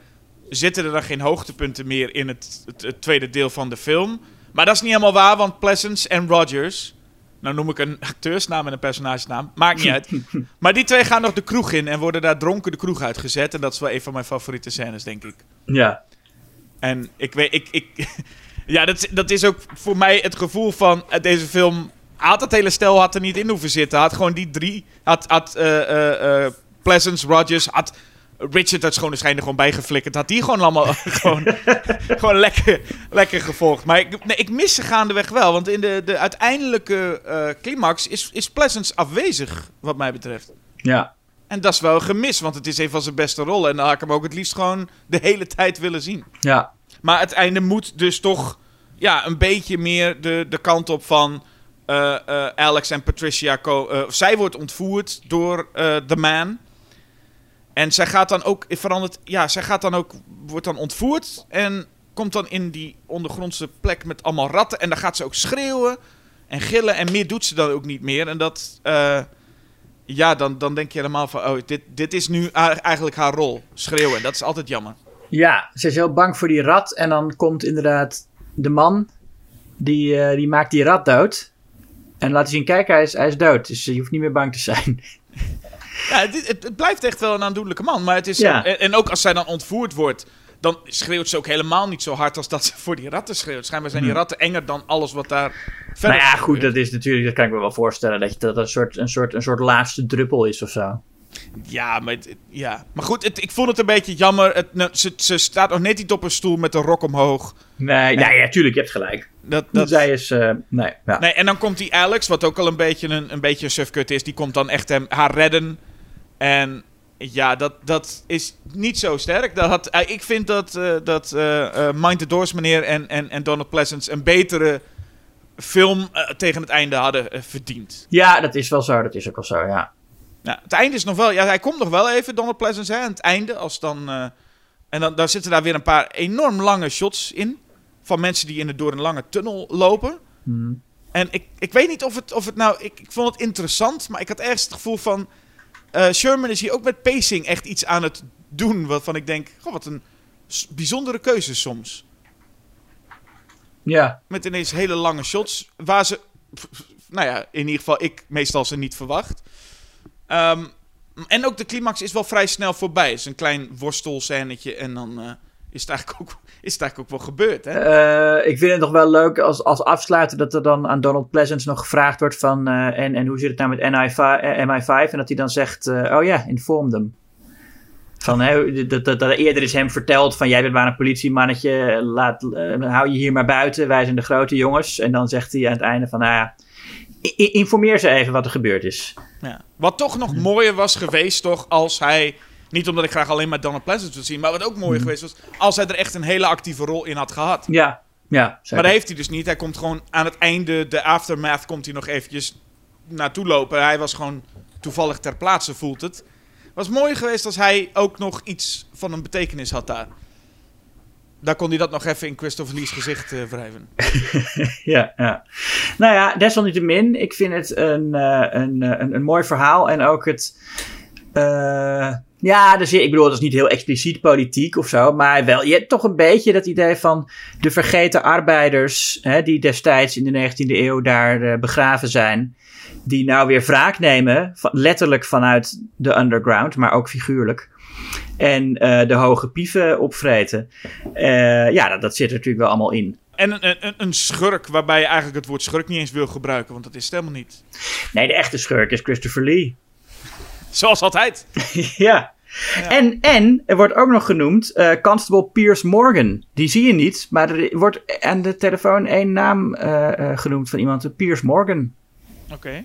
zitten er dan geen hoogtepunten meer in het, het, het tweede deel van de film? Maar dat is niet helemaal waar, want Pleasance en Rogers... Nou noem ik een acteursnaam en een personagenaam. Maakt niet uit. Maar die twee gaan nog de kroeg in en worden daar dronken de kroeg uitgezet. En dat is wel een van mijn favoriete scènes, denk ik. Ja. En ik weet, ik, ik, ja, dat, dat is ook voor mij het gevoel van eh, deze film. Had het hele stel had er niet in hoeven zitten. Had gewoon die drie. Had, had eh, Pleasance, Rogers, had Richard uit Schone Schijn gewoon bijgeflikkerd. Had die gewoon allemaal gewoon, gewoon lekker, lekker gevolgd. Maar ik, nee, ik mis ze gaandeweg wel. Want in de, de uiteindelijke climax is, is Pleasance afwezig, wat mij betreft. Ja. En dat is wel een gemis, want het is een van zijn beste rollen. En dan had ik hem ook het liefst gewoon de hele tijd willen zien. Ja. Maar het einde moet dus toch ja, een beetje meer de, de kant op van eh, eh, Alex en Patricia. eh, zij wordt ontvoerd door The Man. En zij gaat dan ook, verandert, ja, zij gaat dan ook, wordt dan ontvoerd. En komt dan in die ondergrondse plek met allemaal ratten. En dan gaat ze ook schreeuwen en gillen. En meer doet ze dan ook niet meer. En dat, ja, dan, dan denk je helemaal van, oh, dit, dit is nu eigenlijk haar rol. Schreeuwen, dat is altijd jammer. Ja, ze is heel bang voor die rat. En dan komt inderdaad de man. Die, eh, die maakt die rat dood. En laat zien, kijk, hij is, hij is dood. Dus je hoeft niet meer bang te zijn. Ja, het, het, het blijft echt wel een aandoenlijke man. Maar het is Ja. en, en ook als zij dan ontvoerd wordt, dan schreeuwt ze ook helemaal niet zo hard als dat ze voor die ratten schreeuwt. Schijnbaar zijn die ratten enger dan alles wat daar verder Hmm. nou ja, goed, dat is natuurlijk, dat kan ik me wel voorstellen. Dat je- dat een soort, een, soort, een soort laatste druppel is of zo. Ja, maar, het- ja. maar goed, het, ik vond het een beetje jammer. Het, nou, ze, ze staat nog net niet op een stoel met een rok omhoog. Nee, nee ja, tuurlijk, je hebt gelijk. Dat, Zij is, eh, nee, ja. Nee, en dan komt die Alex, wat ook al een beetje een, een, beetje een sufkut is. Die komt dan echt hem, haar redden. En ja, dat, dat is niet zo sterk. Dat had, eh, ik vind dat, eh, dat eh, Mind the Doors meneer en, en, en Donald Pleasance een betere film tegen het einde hadden verdiend. Ja, dat is wel zo, dat is ook wel zo, ja. Nou, het einde is nog wel... Ja, hij komt nog wel even, Donald Pleasance, hè, aan het einde. Als dan, en dan daar zitten daar weer een paar enorm lange shots in. Van mensen die in de, door een lange tunnel lopen. Hmm. En ik, ik weet niet of het, of het nou... Ik, ik vond het interessant, maar ik had ergens het gevoel van... eh, Sherman is hier ook met pacing echt iets aan het doen. Waarvan ik denk, goh, wat een bijzondere keuze soms. Ja, Met ineens hele lange shots. Waar ze, nou ja, in ieder geval ik meestal ze niet verwacht. Ehm, en ook de climax is wel vrij snel voorbij. Het is een klein worstelscènetje en dan eh, is, het eigenlijk ook, is het eigenlijk ook wel gebeurd. Hè? Eh, ik vind het nog wel leuk als, als afsluiter dat er dan aan Donald Pleasance nog gevraagd wordt van... eh, en, en hoe zit het nou met NI5, eh, MI5? En dat hij dan zegt, oh ja, inform them. Van, hè, dat, dat, dat eerder is hem verteld van jij bent maar een politiemannetje, laat, hou je hier maar buiten, wij zijn de grote jongens. En dan zegt hij aan het einde van, nou ja, informeer ze even wat er gebeurd is. Ja. Wat toch nog mooier was geweest, toch, als hij... Niet omdat ik graag alleen maar Donald Pleasance wil zien, maar wat ook mooier geweest was... als hij er echt een hele actieve rol in had gehad. Ja, ja. zeker. Maar dat heeft hij dus niet. Hij komt gewoon aan het einde, de aftermath, komt hij nog eventjes naartoe lopen. Hij was gewoon toevallig ter plaatse, voelt het. Was mooi geweest als hij ook nog iets van een betekenis had daar. Daar kon hij dat nog even in Christopher Lee's gezicht eh, wrijven. Ja, ja. Nou ja, desalniettemin, ik vind het een, eh, een, eh, een, een mooi verhaal. En ook het. Ja, dus ik bedoel, dat is niet heel expliciet politiek of zo. Maar wel, je hebt toch een beetje dat idee van de vergeten arbeiders. Hè, die destijds in de 19e eeuw daar eh, begraven zijn. Die nou weer wraak nemen. Van, letterlijk vanuit de underground, maar ook figuurlijk. En eh, de hoge pieven opvreten. Eh, ja, dat, dat zit er natuurlijk wel allemaal in. En een, een, een schurk waarbij je eigenlijk het woord schurk niet eens wil gebruiken, want dat is het helemaal niet. Nee, de echte schurk is Christopher Lee. Zoals altijd. ja. En, en er wordt ook nog genoemd eh, Constable Piers Morgan. Die zie je niet, maar er wordt aan de telefoon één naam eh, eh, genoemd van iemand, Piers Morgan. Oké.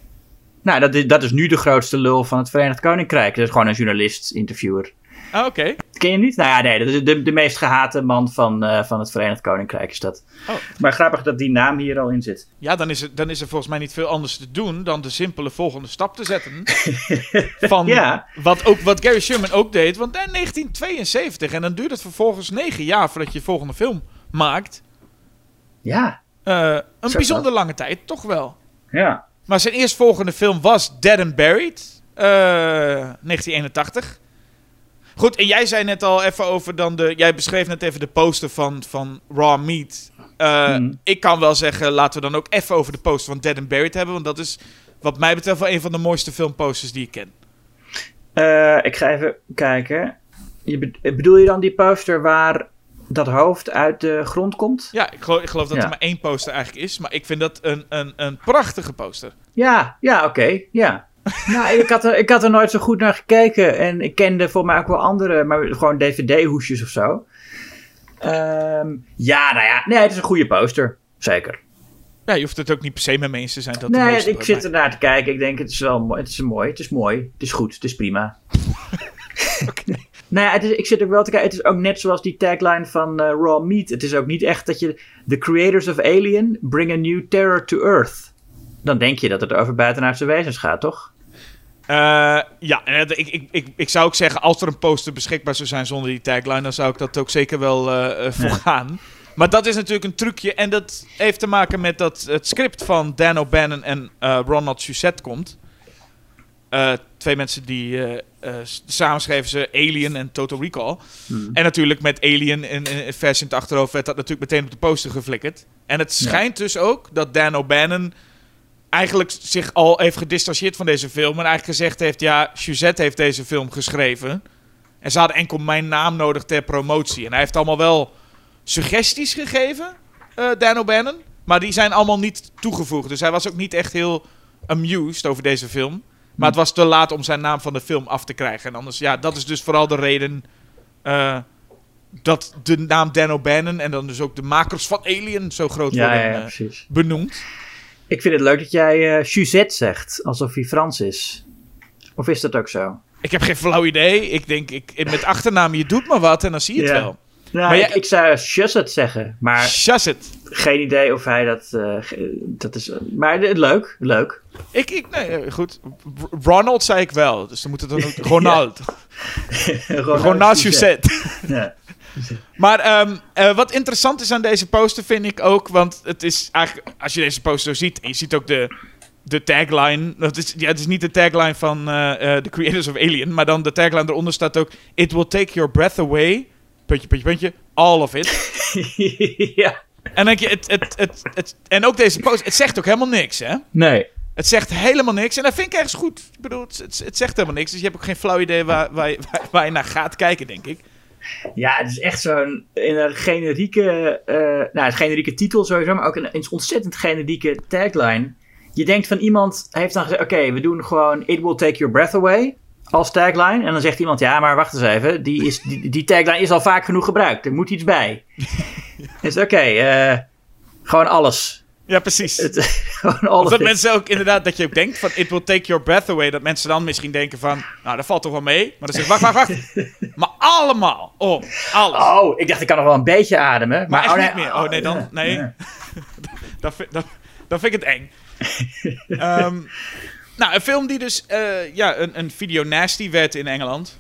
Nou, dat is, dat is nu de grootste lul van het Verenigd Koninkrijk. Dat is gewoon een journalist, interviewer. Ah, Oké. Ken je niet? Nou ja, nee, dat is de, de meest gehate man van, eh, van het Verenigd Koninkrijk is dat. Oh. Maar grappig dat die naam hier al in zit. Ja, dan is, er, dan is er volgens mij niet veel anders te doen dan de simpele volgende stap te zetten. van Ja. wat, ook, wat Gary Sherman ook deed. Want in 1972, en dan duurt het vervolgens negen jaar voordat je je volgende film maakt. Ja, Eh, een Zo bijzonder lange tijd, toch wel. ja. Maar zijn eerstvolgende film was Dead and Buried. Eh, Eh, 1981. Goed, en jij zei net al even over dan de... Jij beschreef net even de poster van, van Raw Meat. Eh, Hmm. Ik kan wel zeggen, laten we dan ook even over de poster van Dead and Buried hebben. Want dat is wat mij betreft wel een van de mooiste filmposters die ik ken. Eh, ik ga even kijken. Je be- bedoel je dan die poster waar dat hoofd uit de grond komt? Ja, ik geloof, ik geloof dat Ja. er maar één poster eigenlijk is. Maar ik vind dat een, een, een prachtige poster. Ja, ja, oké, ja. Nou, ik had, er, ik had er nooit zo goed naar gekeken. En ik kende voor mij ook wel andere, maar gewoon DVD-hoesjes of zo. Ehm, ja, nou ja, nee, het is een goede poster. Zeker. Ja, je hoeft het ook niet per se met me eens te zijn. Dat nee, ik zit ernaar te kijken. Ik denk, het is wel mooi. Het is mooi. Het is mooi. Het is goed. Het is prima. nou ja, het is, ik zit ook wel te kijken. Het is ook net zoals die tagline van eh, Raw Meat. Het is ook niet echt dat je... The creators of Alien bring a new terror to Earth. Dan denk je dat het over buitenaardse wezens gaat, toch? Eh, ja, ik, ik, ik, ik zou ook zeggen, als er een poster beschikbaar zou zijn zonder die tagline, dan zou ik dat ook zeker wel eh, voor Ja. gaan. Maar dat is natuurlijk een trucje en dat heeft te maken met dat het script van Dan O'Bannon en Ronald Suzette komt. Twee mensen die s- samen schreven ze Alien en Total Recall. En natuurlijk met Alien in, in, vers in het achterhoofd werd dat natuurlijk meteen op de poster geflikkerd. En het schijnt dus ook dat Dan O'Bannon eigenlijk zich al heeft gedistanceerd van deze film. En eigenlijk gezegd heeft, ja, Suzette heeft deze film geschreven. En ze hadden enkel mijn naam nodig ter promotie. En hij heeft allemaal wel suggesties gegeven, eh Dan O'Bannon. Maar die zijn allemaal niet toegevoegd. Dus hij was ook niet echt heel amused over deze film. Maar het was te laat om zijn naam van de film af te krijgen. En anders, ja, dat is dus vooral de reden eh, dat de naam Dan O'Bannon en dan dus ook de makers van Alien zo groot Ja, worden ja, ja, eh, benoemd. Ik vind het leuk dat jij eh Suzette zegt. Alsof hij Frans is. Of is dat ook zo? Ik heb geen flauw idee. Ik denk, ik, met achternaam, je doet maar wat en dan zie je het wel. Nou, Maar ik, jij- ik zou Suzette zeggen. Maar Shazet. geen idee of hij dat... eh, dat is, maar leuk, leuk. Ik, ik, nee, eh, goed. Ronald zei ik wel, dus dan moet het dan ook Ronald. Ronald Suzette. Ja. Maar ehm, eh, wat interessant is aan deze poster vind ik ook, want het is eigenlijk, als je deze poster ziet, en je ziet ook de, de tagline, dat is, ja, het is niet de tagline van eh, eh, The Creators of Alien, maar dan de tagline eronder staat ook, It will take your breath away, puntje, puntje, puntje, all of it. ja. En denk je, het, het, het, het, en ook deze poster, het zegt ook helemaal niks, hè? Nee. Het zegt helemaal niks. En dat vind ik ergens goed. Ik bedoel, het, het, het zegt helemaal niks. Dus je hebt ook geen flauw idee waar, waar, waar je naar gaat kijken, denk ik. Ja, het is echt zo'n in een generieke, eh, nou, een generieke titel sowieso, maar ook een, een ontzettend generieke tagline. Je denkt van iemand heeft dan gezegd, oké, we doen gewoon It will take your breath away als tagline. En dan zegt iemand, ja, maar wacht eens even, die, is, die, die tagline is al vaak genoeg gebruikt. Er moet iets bij. Dus oké, eh, gewoon alles. Ja, precies. Het, Of dat mensen ook inderdaad, dat je ook denkt van it will take your breath away. Dat mensen dan misschien denken van, nou dat valt toch wel mee. Maar dan zeg ik, wacht, wacht, wacht. Maar allemaal, oh, alles. Oh, ik dacht ik kan nog wel een beetje ademen. Maar, Maar echt oh, nee, niet meer. Oh nee, dan, nee. ja. dan, vind, dan, dan vind ik het eng. Ehm, nou, een film die dus eh, ja, een, een video nasty werd in Engeland.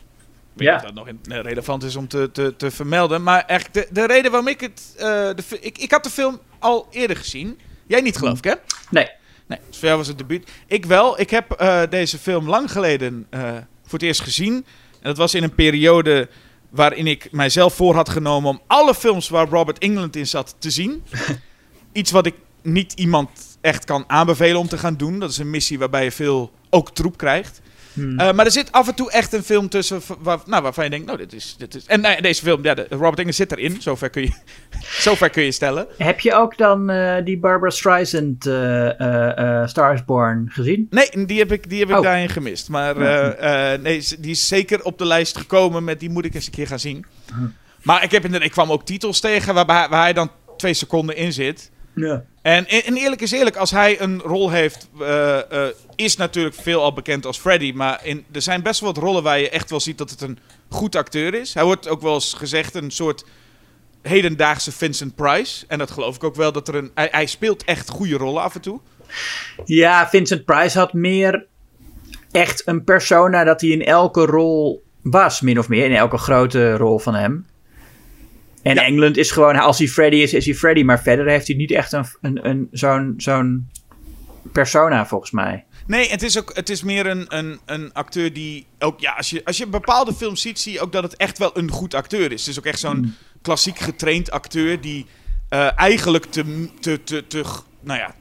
Ik weet Ja. dat nog in- eh, relevant is om te, te, te vermelden. Maar echt, de, de reden waarom ik het... eh, de, ik, ik had de film al eerder gezien. Jij niet, geloof ik, hè? Nee. Nee, dus voor jou was het debuut. Ik wel. Ik heb eh, deze film lang geleden eh, voor het eerst gezien. En dat was in een periode waarin ik mijzelf voor had genomen om alle films waar Robert England in zat te zien. Iets wat ik niet iemand echt kan aanbevelen om te gaan doen. Dat is een missie waarbij je veel ook troep krijgt. Hmm. Eh, maar er zit af en toe echt een film tussen waar, nou, waarvan je denkt, nou, dit is... Dit is en nee, deze film, ja, de, Robert England zit erin. Zover kun je, zover kun je stellen. Heb je ook dan eh, die Barbara Streisand eh eh, eh, Stars Born gezien? Nee, die heb ik, die heb ik Oh. daarin gemist. Maar eh, eh, nee, die is zeker op de lijst gekomen met die moet ik eens een keer gaan zien. Maar ik, heb ik kwam ook titels tegen waarbij, waar hij dan twee seconden in zit. Ja. En, en eerlijk is eerlijk, als hij een rol heeft, eh, eh, is natuurlijk veel al bekend als Freddy. Maar in, er zijn best wel wat rollen waar je echt wel ziet dat het een goed acteur is. Hij wordt ook wel eens gezegd een soort hedendaagse Vincent Price. En dat geloof ik ook wel, dat er een, hij, hij speelt echt goede rollen af en toe. Ja, Vincent Price had meer echt een persona dat hij in elke rol was, min of meer. In elke grote rol van hem. En Ja. Engeland is gewoon, als hij Freddy is, is hij Freddy. Maar verder heeft hij niet echt een, een, een, zo'n, zo'n persona, volgens mij. Nee, het is, ook, het is meer een, een, een acteur die ook, ja, als je, als je bepaalde films ziet, zie je ook dat het echt wel een goed acteur is. Het is ook echt zo'n Mm. klassiek getraind acteur die eh, eigenlijk te, te, te, te, nou ja,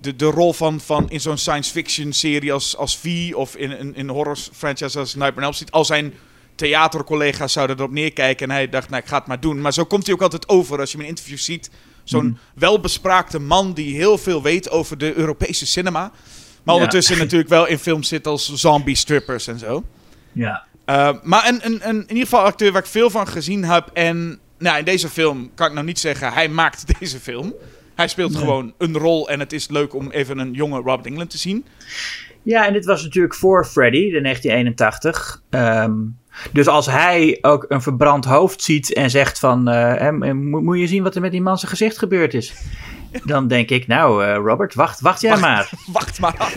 de, de rol van, van in zo'n science fiction serie als, als V of in een in, horror franchise als Nightmare on Elm Street, al zijn theatercollega's zouden erop neerkijken en hij dacht, nou ik ga het maar doen. Maar zo komt hij ook altijd over als je hem in interviews ziet. Zo'n welbespraakte man die heel veel weet over de Europese cinema. Maar Ja. ondertussen natuurlijk wel in films zit als zombie strippers en zo. Ja. Uh, maar een, een, een, in ieder geval acteur waar ik veel van gezien heb. En nou, in deze film kan ik nou niet zeggen, hij maakt deze film. Hij speelt Nee. gewoon een rol en het is leuk om even een jonge Robert England te zien. Ja, en dit was natuurlijk voor Freddy, de 1981. Ehm, dus als hij ook een verbrand hoofd ziet en zegt van... eh, mo- moet je zien wat er met die man zijn gezicht gebeurd is. Dan denk ik, nou eh, Robert, wacht, wacht jij Wacht. maar. Wacht maar af.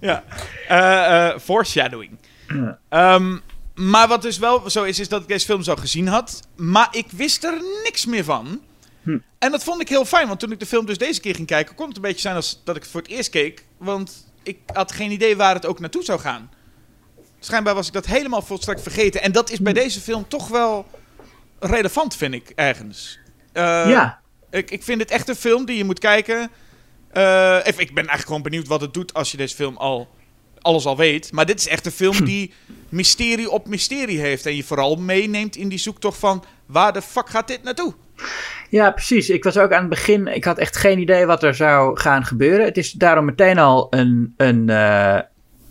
ja. Eh, foreshadowing. Ja. Ehm, maar wat dus wel zo is, is dat ik deze film zo gezien had. Maar ik wist er niks meer van. Hm. En dat vond ik heel fijn, want toen ik de film dus deze keer ging kijken, kon het een beetje zijn als dat ik het voor het eerst keek. Want ik had geen idee waar het ook naartoe zou gaan. Schijnbaar was ik dat helemaal volstrekt vergeten. En dat is bij deze film toch wel relevant, vind ik, ergens. Eh, ja, ik, ik vind het echt een film die je moet kijken. Eh, even, ik ben eigenlijk gewoon benieuwd wat het doet als je deze film al alles al weet. Maar dit is echt een film die mysterie op mysterie heeft. En je vooral meeneemt in die zoektocht van waar de fuck gaat dit naartoe? ja, precies. Ik was ook aan het begin, ik had echt geen idee wat er zou gaan gebeuren. Het is daarom meteen al een... een eh,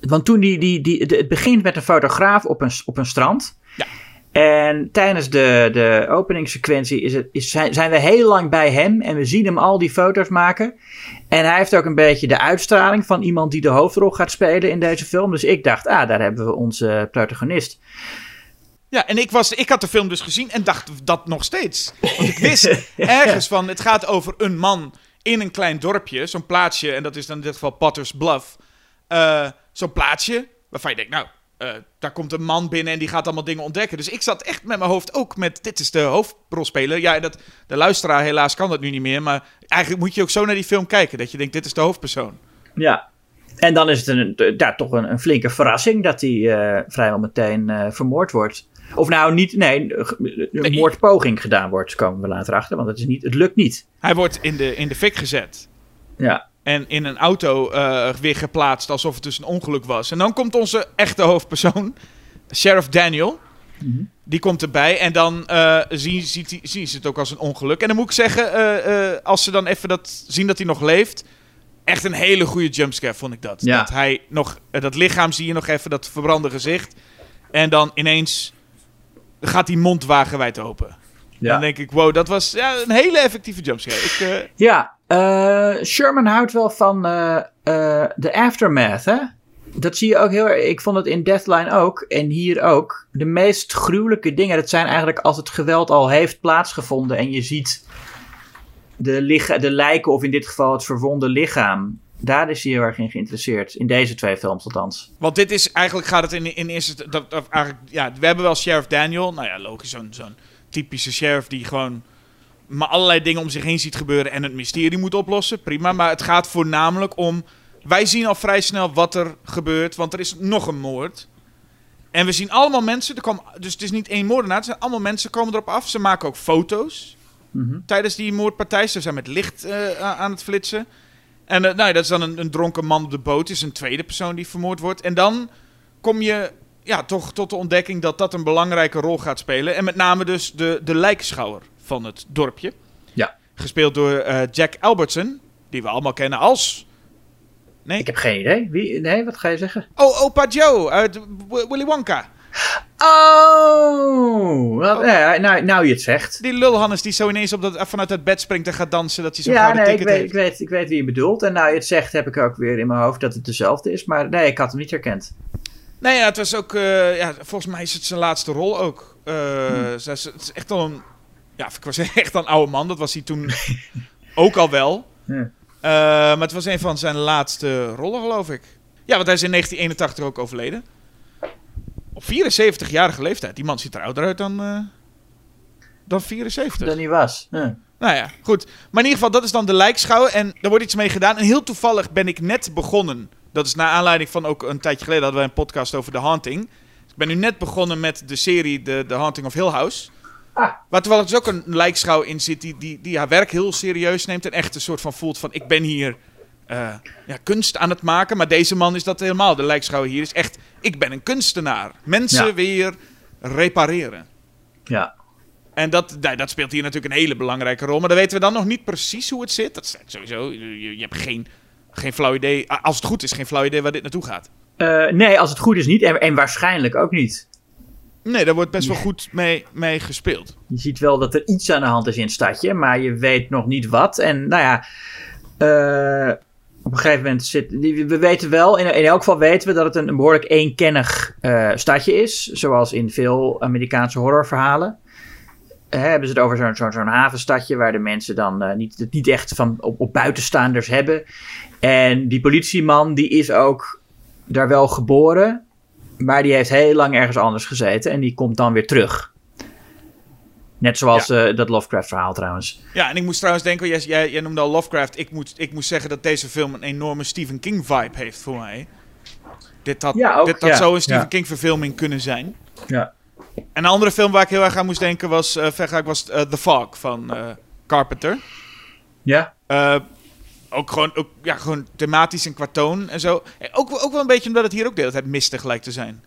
want toen die, die, die, het begint met een fotograaf op een, op een strand. Ja. En tijdens de, de openingssequentie is het, is, zijn, zijn we heel lang bij hem en we zien hem al die foto's maken. En hij heeft ook een beetje de uitstraling van iemand die de hoofdrol gaat spelen in deze film. Dus ik dacht, ah, daar hebben we onze protagonist. Ja, en ik, was, ik had de film dus gezien en dacht dat nog steeds. Want ik wist ergens van, het gaat over een man in een klein dorpje, zo'n plaatsje, en dat is dan in dit geval Potter's Bluff. Eh, zo'n plaatsje waarvan je denkt, nou, eh, daar komt een man binnen en die gaat allemaal dingen ontdekken. Dus ik zat echt met mijn hoofd ook met, dit is de hoofdrolspeler. Ja, dat, de luisteraar helaas kan dat nu niet meer, maar eigenlijk moet je ook zo naar die film kijken, dat je denkt, dit is de hoofdpersoon. Ja. En dan is het een, ja, toch een, een flinke verrassing dat hij eh, vrijwel meteen eh, vermoord wordt. Of nou niet, nee, een Nee. moordpoging gedaan wordt, komen we later achter, want het, is niet, het lukt niet. Hij wordt in de, in de fik gezet. Ja, En in een auto eh, weer geplaatst alsof het dus een ongeluk was. En dan komt onze echte hoofdpersoon, Sheriff Daniel. Die komt erbij en dan eh, zien, ziet zien ze het ook als een ongeluk. En dan moet ik zeggen, eh, als ze dan even dat, zien dat hij nog leeft... Echt een hele goede jumpscare vond ik dat. Ja. Dat hij nog, dat lichaam zie je nog even, dat verbrande gezicht. En dan ineens gaat die mond wagenwijd open. ja. Dan denk ik, wow, dat was ja, een hele effectieve jumpscare. Ik, ja eh, Sherman houdt wel van eh, eh, de aftermath, hè? Dat zie je ook heel erg. Ik vond het in Deathline ook en hier ook. De meest gruwelijke dingen, dat zijn eigenlijk als het geweld al heeft plaatsgevonden en je ziet de, de lijken of in dit geval het verwonde lichaam. Daar is hij heel erg in geïnteresseerd. In deze twee films althans. Want dit is eigenlijk gaat het in, in eerste. Dat eigenlijk, ja, we hebben wel Sheriff Daniel. Nou ja, logisch, zo'n zo'n typische sheriff die gewoon maar allerlei dingen om zich heen ziet gebeuren en het mysterie moet oplossen. Prima. Maar het gaat voornamelijk om. Wij zien al vrij snel wat er gebeurt, want er is nog een moord. En we zien allemaal mensen. Er komen, dus het is niet één moordenaar. Het zijn allemaal mensen komen erop af. Ze maken ook foto's Mhm. tijdens die moordpartij. Ze zijn met licht eh, aan het flitsen. En eh, nou, ja, dat is dan een, een dronken man op de boot. is een tweede persoon die vermoord wordt. En dan kom je ja, toch tot de ontdekking dat dat een belangrijke rol gaat spelen. En met name dus de, de lijkschouwer van het dorpje. Ja. Gespeeld door eh, Jack Albertson, die we allemaal kennen als... Nee? Ik heb geen idee. Wie? Nee, wat ga je zeggen? Oh, opa Joe uit Willy Wonka. Oh! Ja, nou, nou je het zegt. Die lulhannes die zo ineens op dat, vanuit het bed springt en gaat dansen, dat hij zo'n Ja, gouden nee, ik ticket weet, heeft. ik, weet, ik weet wie je bedoelt. En nou je het zegt, heb ik ook weer in mijn hoofd dat het dezelfde is. Maar nee, ik had hem niet herkend. Nee, ja, het was ook. eh, ja, volgens mij is het zijn laatste rol ook. Eh, ze- ze- Het is echt al een. Ja, ik was echt een oude man. Dat was hij toen ook al wel. Ja. Eh, maar het was een van zijn laatste rollen, geloof ik. Ja, want hij is in 1981 ook overleden. Op 74-jarige leeftijd. Die man ziet er ouder uit dan. eh, dan 74. Dat niet was. Ja. Nou ja, goed. Maar in ieder geval, dat is dan de lijkschouw. En er wordt iets mee gedaan. En heel toevallig ben ik net begonnen Dat is naar aanleiding van ook een tijdje geleden hadden wij een podcast over The Haunting. Ik ben nu net begonnen met de serie The, The Haunting of Hill House. Waar terwijl er dus ook een lijkschouw in zit die, die, die haar werk heel serieus neemt. En echt een soort van voelt van ik ben hier eh, ja, kunst aan het maken. Maar deze man is dat helemaal. De lijkschouw hier is echt ik ben een kunstenaar. Mensen Ja. weer repareren. Ja. En dat, nou, dat speelt hier natuurlijk een hele belangrijke rol. Maar dan weten we dan nog niet precies hoe het zit. Dat is sowieso, je, je hebt geen, geen flauw idee. Als het goed is, geen flauw idee waar dit naartoe gaat. Eh, nee, als het goed is niet. En, en waarschijnlijk ook niet. Nee, daar wordt best wel goed mee, mee gespeeld. Je ziet wel dat er iets aan de hand is in het stadje, maar je weet nog niet wat. En nou ja, eh, op een gegeven moment zit. We weten wel, in, in elk geval weten we dat het een, een behoorlijk eenkennig eh, stadje is. Zoals in veel Amerikaanse horrorverhalen. Eh, hebben ze het over zo'n zo'n zo'n havenstadje waar de mensen dan niet, het niet echt van op, op buitenstaanders hebben. En die politieman die is ook daar wel geboren, maar die heeft heel lang ergens anders gezeten en die komt dan weer terug. Net zoals eh, dat Lovecraft verhaal trouwens. Ja, en ik moest trouwens denken, jij, jij, jij noemde al Lovecraft. Ik, moet, ik moest zeggen dat deze film een enorme Stephen King vibe heeft voor mij. Dit had, Ja, ook, dit had ja, zo een Stephen ja. King verfilming kunnen zijn. Ja. En een andere film waar ik heel erg aan moest denken was, vergelijk was eh, The Fog van Carpenter. Ja? Ook gewoon, ook, ja, gewoon thematisch en qua toon en zo. Eh, Ook, ook wel een beetje omdat het hier ook de hele tijd mistig lijkt te zijn.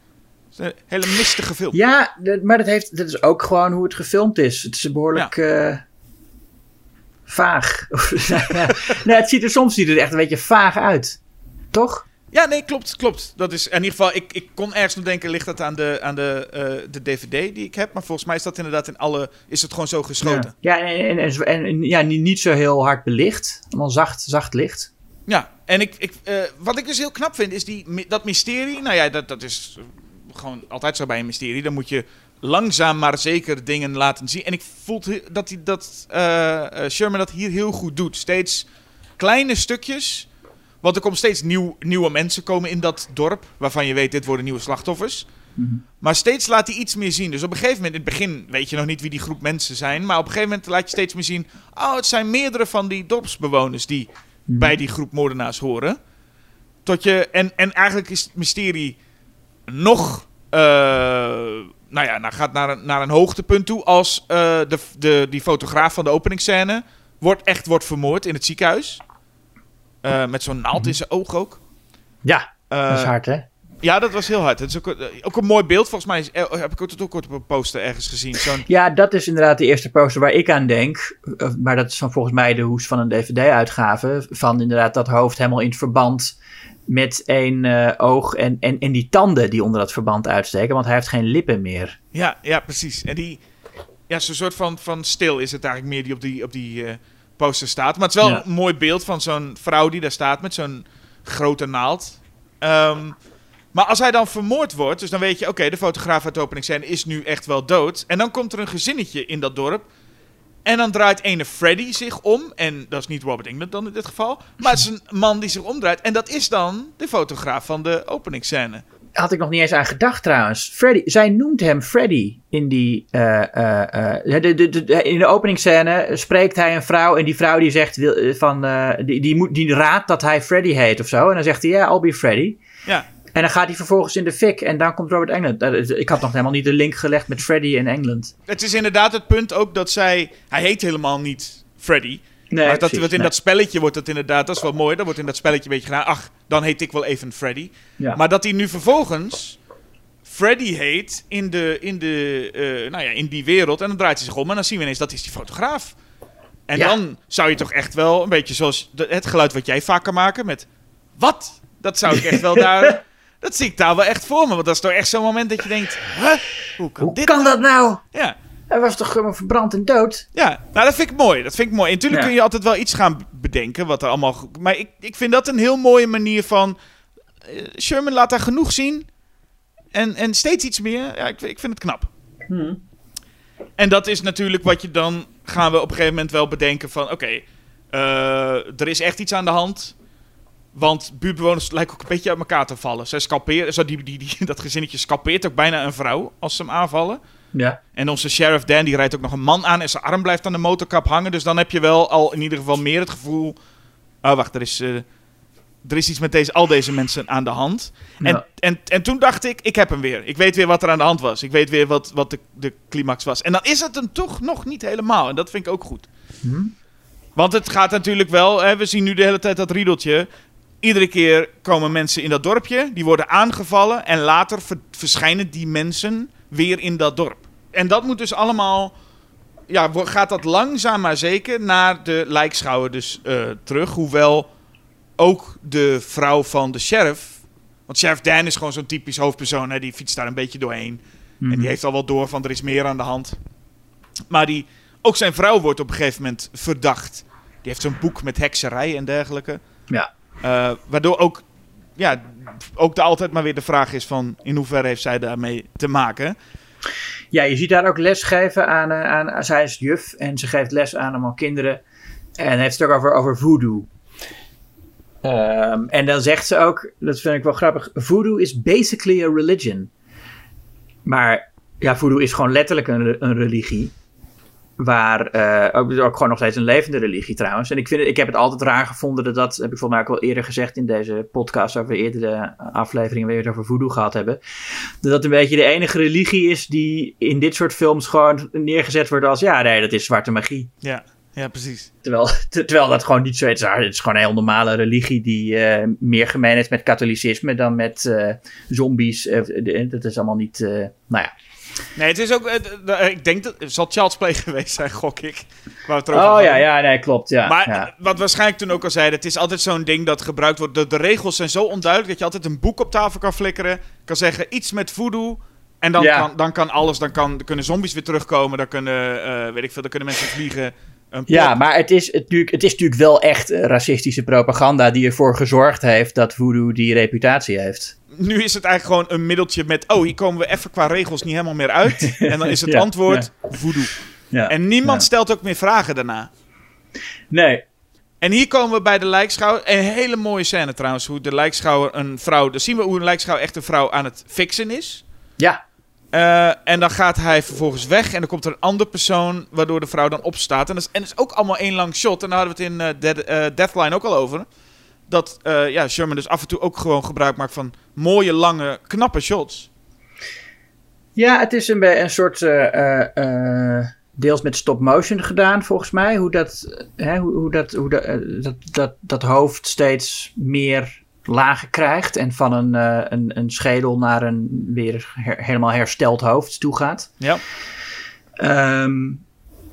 Het is een hele mistige film. Ja, maar dat, heeft, dat is ook gewoon hoe het gefilmd is. Het is behoorlijk eh, vaag. nee, het ziet er soms ziet het echt een beetje vaag uit. Toch? Ja, nee, klopt, klopt. Dat is in ieder geval, ik, ik kon ergens nog denken, ligt dat aan de, aan de, eh, de DVD die ik heb. Maar volgens mij is dat inderdaad in alle, is het gewoon zo geschoten. Ja, en, en, en, en- en ja, niet, zo heel hard belicht. Allemaal zacht, zacht licht. Ja, en ik, ik, eh, wat ik dus heel knap vind, is die, dat mysterie. Nou ja, dat, dat is gewoon altijd zo bij een mysterie. Dan moet je langzaam maar zeker dingen laten zien. En ik voelde dat, hij, dat eh, Sherman dat hier heel goed doet. Steeds kleine stukjes. Want er komen steeds nieuw, nieuwe mensen komen in dat dorp. Waarvan je weet, dit worden nieuwe slachtoffers. Maar steeds laat hij iets meer zien. Dus op een gegeven moment, in het begin weet je nog niet wie die groep mensen zijn. Maar op een gegeven moment laat je steeds meer zien. Oh, het zijn meerdere van die dorpsbewoners die bij die groep moordenaars horen. Tot je, en, en eigenlijk is het mysterie nog. eh, nou ja, nou gaat naar een, naar een hoogtepunt toe. Als eh, de, de, die fotograaf van de openingsscène wordt, echt wordt vermoord in het ziekenhuis. Eh, met zo'n naald in zijn oog ook. Ja, Eh, dat is hard hè? ja, dat was heel hard. Het is ook, een- ook een mooi beeld. Volgens mij is, eh, heb ik ook, ook ooit op een poster ergens gezien. Zo'n, Ja, dat is inderdaad de eerste poster waar ik aan denk. Eh, Maar dat is dan volgens mij de hoes van een DVD-uitgave. Van inderdaad dat hoofd helemaal in het verband met één eh, oog en, en, en die tanden die onder dat verband uitsteken. Want hij heeft geen lippen meer. ja, ja, precies. En die, ja, zo'n soort van, van stil is het eigenlijk meer die op die, op die eh, poster staat. Maar het is wel Ja. een mooi beeld van zo'n vrouw die daar staat met zo'n grote naald. Ehm, maar als hij dan vermoord wordt, dus dan weet je, oké, de fotograaf uit de openingsscène is nu echt wel dood. En dan komt er een gezinnetje in dat dorp. En dan draait ene Freddy zich om. En dat is niet Robert England dan in dit geval. Maar het is een man die zich omdraait. En dat is dan de fotograaf van de openingsscène. Had ik nog niet eens aan gedacht trouwens. Freddy, zij noemt hem Freddy in die. eh, eh, eh, de, de, de, in de openingsscène spreekt hij een vrouw. En die vrouw die zegt wil, van. die, die, moet, die raadt dat hij Freddy heet of zo. En dan zegt hij: Ja, I'll be Freddy. Ja, En dan gaat hij vervolgens in de fik. En dan komt Robert Englund. Ik had nog helemaal niet de link gelegd met Freddy in Engeland. het is inderdaad het punt ook dat zij... Hij heet helemaal niet Freddy. Nee, maar dat, precies, in nee. dat spelletje wordt het inderdaad... Dat is wel mooi. Dat wordt in dat spelletje een beetje gedaan. Ach, dan heet ik wel even Freddy. Ja. Maar dat hij nu vervolgens Freddy heet in, de, in, de, eh, nou ja, in die wereld. En dan draait hij zich om en dan zien we ineens dat is die fotograaf. En Ja. dan zou je toch echt wel een beetje zoals de- het geluid wat jij vaker maakt met... Wat? Dat zou ik echt wel daar... Dat zie ik daar wel echt voor me. Want dat is toch echt zo'n moment dat je denkt... Huh? Hoe kan Hoe dit kan nou? dat nou? Ja. Hij was toch gewoon verbrand en dood? Ja, nou dat vind ik mooi. Dat vind ik mooi. En natuurlijk Ja. kun je altijd wel iets gaan bedenken wat er allemaal. Maar ik, ik vind dat een heel mooie manier van. eh, Sherman laat daar genoeg zien. En, en steeds iets meer. Ja, ik, ik vind het knap. En dat is natuurlijk wat je dan. Gaan we op een gegeven moment wel bedenken van. Oké, eh, er is echt iets aan de hand. Want buurtbewoners lijken ook een beetje uit elkaar te vallen. Zij zo die, die, die, dat gezinnetje scalpeert ook bijna een vrouw als ze hem aanvallen. Ja. En onze sheriff Dan die rijdt ook nog een man aan en zijn arm blijft aan de motorkap hangen. Dus dan heb je wel al in ieder geval meer het gevoel. Oh, wacht, er is. eh, er is iets met deze, al deze mensen aan de hand. En, Ja. en, en toen dacht ik, ik heb hem weer. Ik weet weer wat er aan de hand was. Ik weet weer wat, wat de, de climax was. En dan is het hem toch nog niet helemaal. En dat vind ik ook goed. Hm? Want het gaat natuurlijk wel, hè, we zien nu de hele tijd dat riedeltje. Iedere keer komen mensen in dat dorpje, die worden aangevallen. En later ver- verschijnen die mensen weer in dat dorp. En dat moet dus allemaal, ja, gaat dat langzaam maar zeker naar de lijkschouwer dus eh, terug. Hoewel ook de vrouw van de sheriff, want Sheriff Dan is gewoon zo'n typisch hoofdpersoon, hè, die fietst daar een beetje doorheen. Mhm. En die heeft al wel door van er is meer aan de hand. Maar die, ook zijn vrouw wordt op een gegeven moment verdacht. Die heeft zo'n boek met hekserij en dergelijke. Ja. Eh, waardoor ook, ja, ook de, altijd maar weer de vraag is van in hoeverre heeft zij daarmee te maken. Ja, je ziet daar ook les geven aan, eh, aan, zij is juf en ze geeft les aan allemaal kinderen. En heeft het ook over, over voodoo. Ehm, en dan zegt ze ook, dat vind ik wel grappig, voodoo is basically a religion. Maar ja, voodoo is gewoon letterlijk een, een religie. Waar, eh, ook, ook gewoon nog steeds een levende religie trouwens. En ik, vind het, ik heb het altijd raar gevonden dat dat, heb ik volgens mij ook wel eerder gezegd in deze podcast afleveringen waar we het over voodoo gehad hebben. Dat dat een beetje de enige religie is die in dit soort films gewoon neergezet wordt als, ja nee, dat is zwarte magie. Ja, ja precies. Terwijl, ter- terwijl dat gewoon niet zo is. Het is gewoon een heel normale religie die eh, meer gemeen heeft met katholicisme dan met eh, zombies. Dat is allemaal niet, nou ja. Nee, het is ook, eh, ik denk dat, het zal Child's Play geweest zijn, gok ik. Waar we het Oh hadden. ja, ja, nee, klopt. Ja, Maar ja. eh, wat waarschijnlijk toen ook al zeiden, het is altijd zo'n ding dat gebruikt wordt. De, de regels zijn zo onduidelijk dat je altijd een boek op tafel kan flikkeren. Kan zeggen iets met voodoo. En dan, Ja. kan, dan kan alles, dan, kan, dan kunnen zombies weer terugkomen. Dan kunnen, eh, weet ik veel, dan kunnen mensen vliegen. Ja, maar het is, het, het is natuurlijk wel echt eh, racistische propaganda die ervoor gezorgd heeft dat voodoo die reputatie heeft. Nu is het eigenlijk gewoon een middeltje met, oh, hier komen we even qua regels niet helemaal meer uit. En dan is het Ja, antwoord voodoo. Ja. En niemand stelt ook meer vragen daarna. Nee, En hier komen we bij de lijkschouwer. Een hele mooie scène trouwens, hoe de lijkschouwer een vrouw... Dan zien we hoe een lijkschouwer echt een vrouw aan het fixen is. ja, Eh, en dan gaat hij vervolgens weg en dan komt er een andere persoon waardoor de vrouw dan opstaat. En dat is, en is ook allemaal één lang shot. En daar hadden we het in eh, Dead- eh, Deathline ook al over. Dat ja, Sherman dus af en toe ook gewoon gebruik maakt van mooie, lange, knappe shots. Ja, het is een, een soort. deels met stop motion gedaan, volgens mij. Hoe dat, hè, hoe, hoe dat, hoe dat, dat, dat hoofd steeds meer lagen krijgt. En van een, eh, een, een schedel naar een weer her- helemaal hersteld hoofd toe gaat. Ja. Ehm,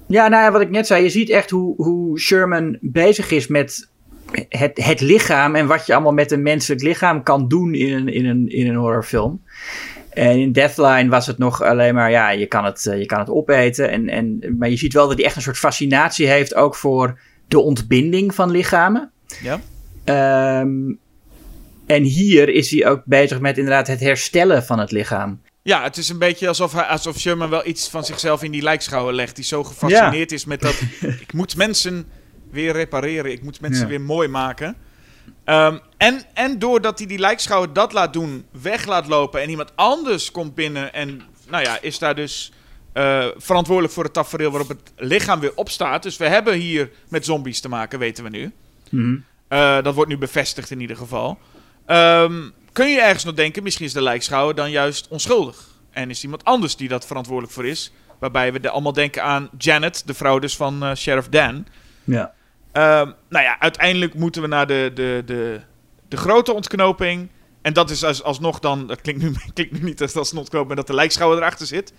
ja, nou ja, wat ik net zei. Je ziet echt hoe, hoe Sherman bezig is met het, het lichaam. En wat je allemaal met een menselijk lichaam kan doen in een, in een, in een horrorfilm. En in Deathline was het nog alleen maar, ja, je kan het, eh, je kan het opeten. En, en, maar je ziet wel dat hij echt een soort fascinatie heeft ook voor de ontbinding van lichamen. Ja. Ehm, en hier is hij ook bezig met inderdaad het herstellen van het lichaam. Ja, het is een beetje alsof, hij, alsof Sherman wel iets van zichzelf in die lijkschouwer legt. Die zo gefascineerd is met dat. ik moet mensen weer repareren. Ik moet mensen Ja. weer mooi maken. Ehm, en, en doordat hij die lijkschouwer dat laat doen, weg laat lopen. En iemand anders komt binnen. En nou ja, is daar dus eh, verantwoordelijk voor het tafereel waarop het lichaam weer opstaat. Dus we hebben hier met zombies te maken, weten we nu. Mhm. Eh, dat wordt nu bevestigd in ieder geval. Ehm, kun je ergens nog denken, misschien is de lijkschouwer dan juist onschuldig. En is iemand anders die dat verantwoordelijk voor is. Waarbij we de- allemaal denken aan Janet, de vrouw dus van eh, Sheriff Dan. Ja. Ehm, nou ja, uiteindelijk moeten we naar de, de, de, de grote ontknoping. En dat is als, alsnog dan, dat klinkt nu, klinkt nu niet als, als een ontknoping, dat de lijkschouwer erachter zit.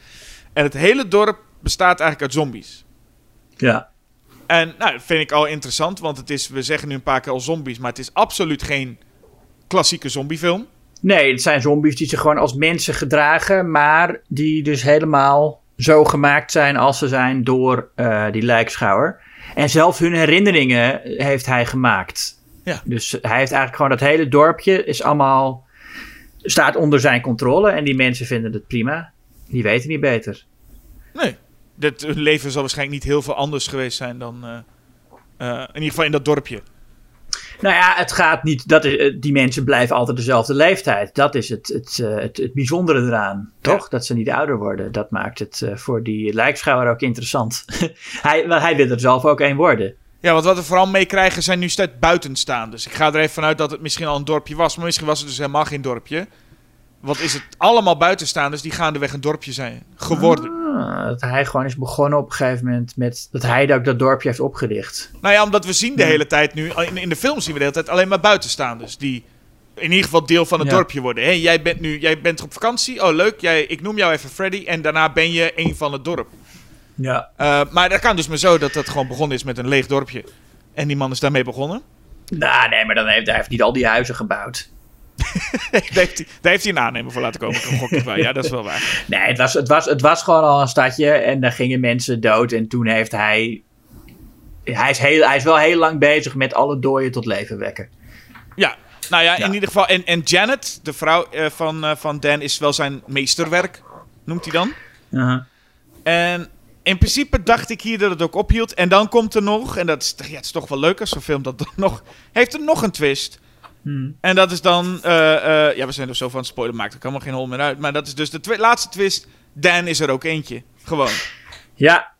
En het hele dorp bestaat eigenlijk uit zombies. ja. En nou, dat vind ik al interessant, want het is, we zeggen nu een paar keer al zombies, maar het is absoluut geen klassieke zombiefilm. Nee, het zijn zombies die zich gewoon als mensen gedragen, maar die dus helemaal zo gemaakt zijn als ze zijn door eh, die lijkschouwer. En zelfs hun herinneringen heeft hij gemaakt. Ja. Dus hij heeft eigenlijk gewoon dat hele dorpje is allemaal staat onder zijn controle en die mensen vinden het prima. Die weten niet beter. Nee, hun leven zal waarschijnlijk niet heel veel anders geweest zijn dan, eh, eh, in ieder geval in dat dorpje. Nou ja, het gaat niet. Dat is, eh, die mensen blijven altijd dezelfde leeftijd. Dat is het, het, eh, het, het bijzondere eraan. Toch? Dat ze niet ouder worden. Dat maakt het eh, voor die lijkschouwer ook interessant. hij, hij wil er zelf ook een worden. Ja, want wat we vooral meekrijgen zijn nu steeds buitenstaanders. Ik ga er even vanuit dat het misschien al een dorpje was, maar misschien was het dus helemaal geen dorpje. Wat is het? Allemaal buitenstaanders die gaandeweg een dorpje zijn geworden. Dat hij gewoon is begonnen op een gegeven moment met dat hij ook dat dorpje heeft opgericht. Nou ja, omdat we zien de hele tijd nu, in, in de film zien we de hele tijd alleen maar buitenstaanders. Die in ieder geval deel van het Ja. dorpje worden. Hé, jij bent nu jij bent op vakantie. Oh, leuk. Jij, ik noem jou even Freddy. En daarna ben je een van het dorp. Ja. Eh, maar dat kan dus maar zo dat dat gewoon begonnen is met een leeg dorpje. En die man is daarmee begonnen. Nou, nee, maar dan heeft hij heeft niet al die huizen gebouwd. daar, heeft hij, daar heeft hij een aannemer voor laten komen. Ja, dat is wel waar. Nee, het was, het, was, het was gewoon al een stadje en daar gingen mensen dood. En toen heeft hij. Hij is, heel, hij is wel heel lang bezig met alle dooien tot leven wekken. Ja, nou ja, Ja. in ieder geval. En, en Janet, de vrouw eh, van, eh, van Dan, is wel zijn meesterwerk, noemt hij dan. En in principe dacht ik hier dat het ook ophield. En dan komt er nog, en dat is, ja, het is toch wel leuk als zo'n film dat dan nog... Heeft er nog een twist. Hmm. En dat is dan... eh, eh, ja, we zijn er zo van het spoilen, maakt er helemaal geen hol meer uit. Maar dat is dus de laatste twist. Dan is er ook eentje. Gewoon. Ja,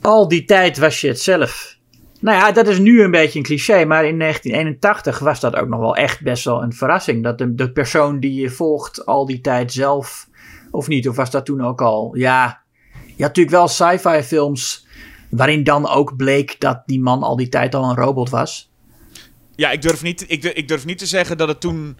al die tijd was je het zelf. Nou ja, dat is nu een beetje een cliché, maar in 1981 was dat ook nog wel echt best wel een verrassing. Dat de, de persoon die je volgt al die tijd zelf, of niet, of was dat toen ook al? Ja, je had natuurlijk wel sci-fi films waarin dan ook bleek dat die man al die tijd al een robot was. Ja, ik durf niet, ik, durf- ik durf niet te zeggen dat het toen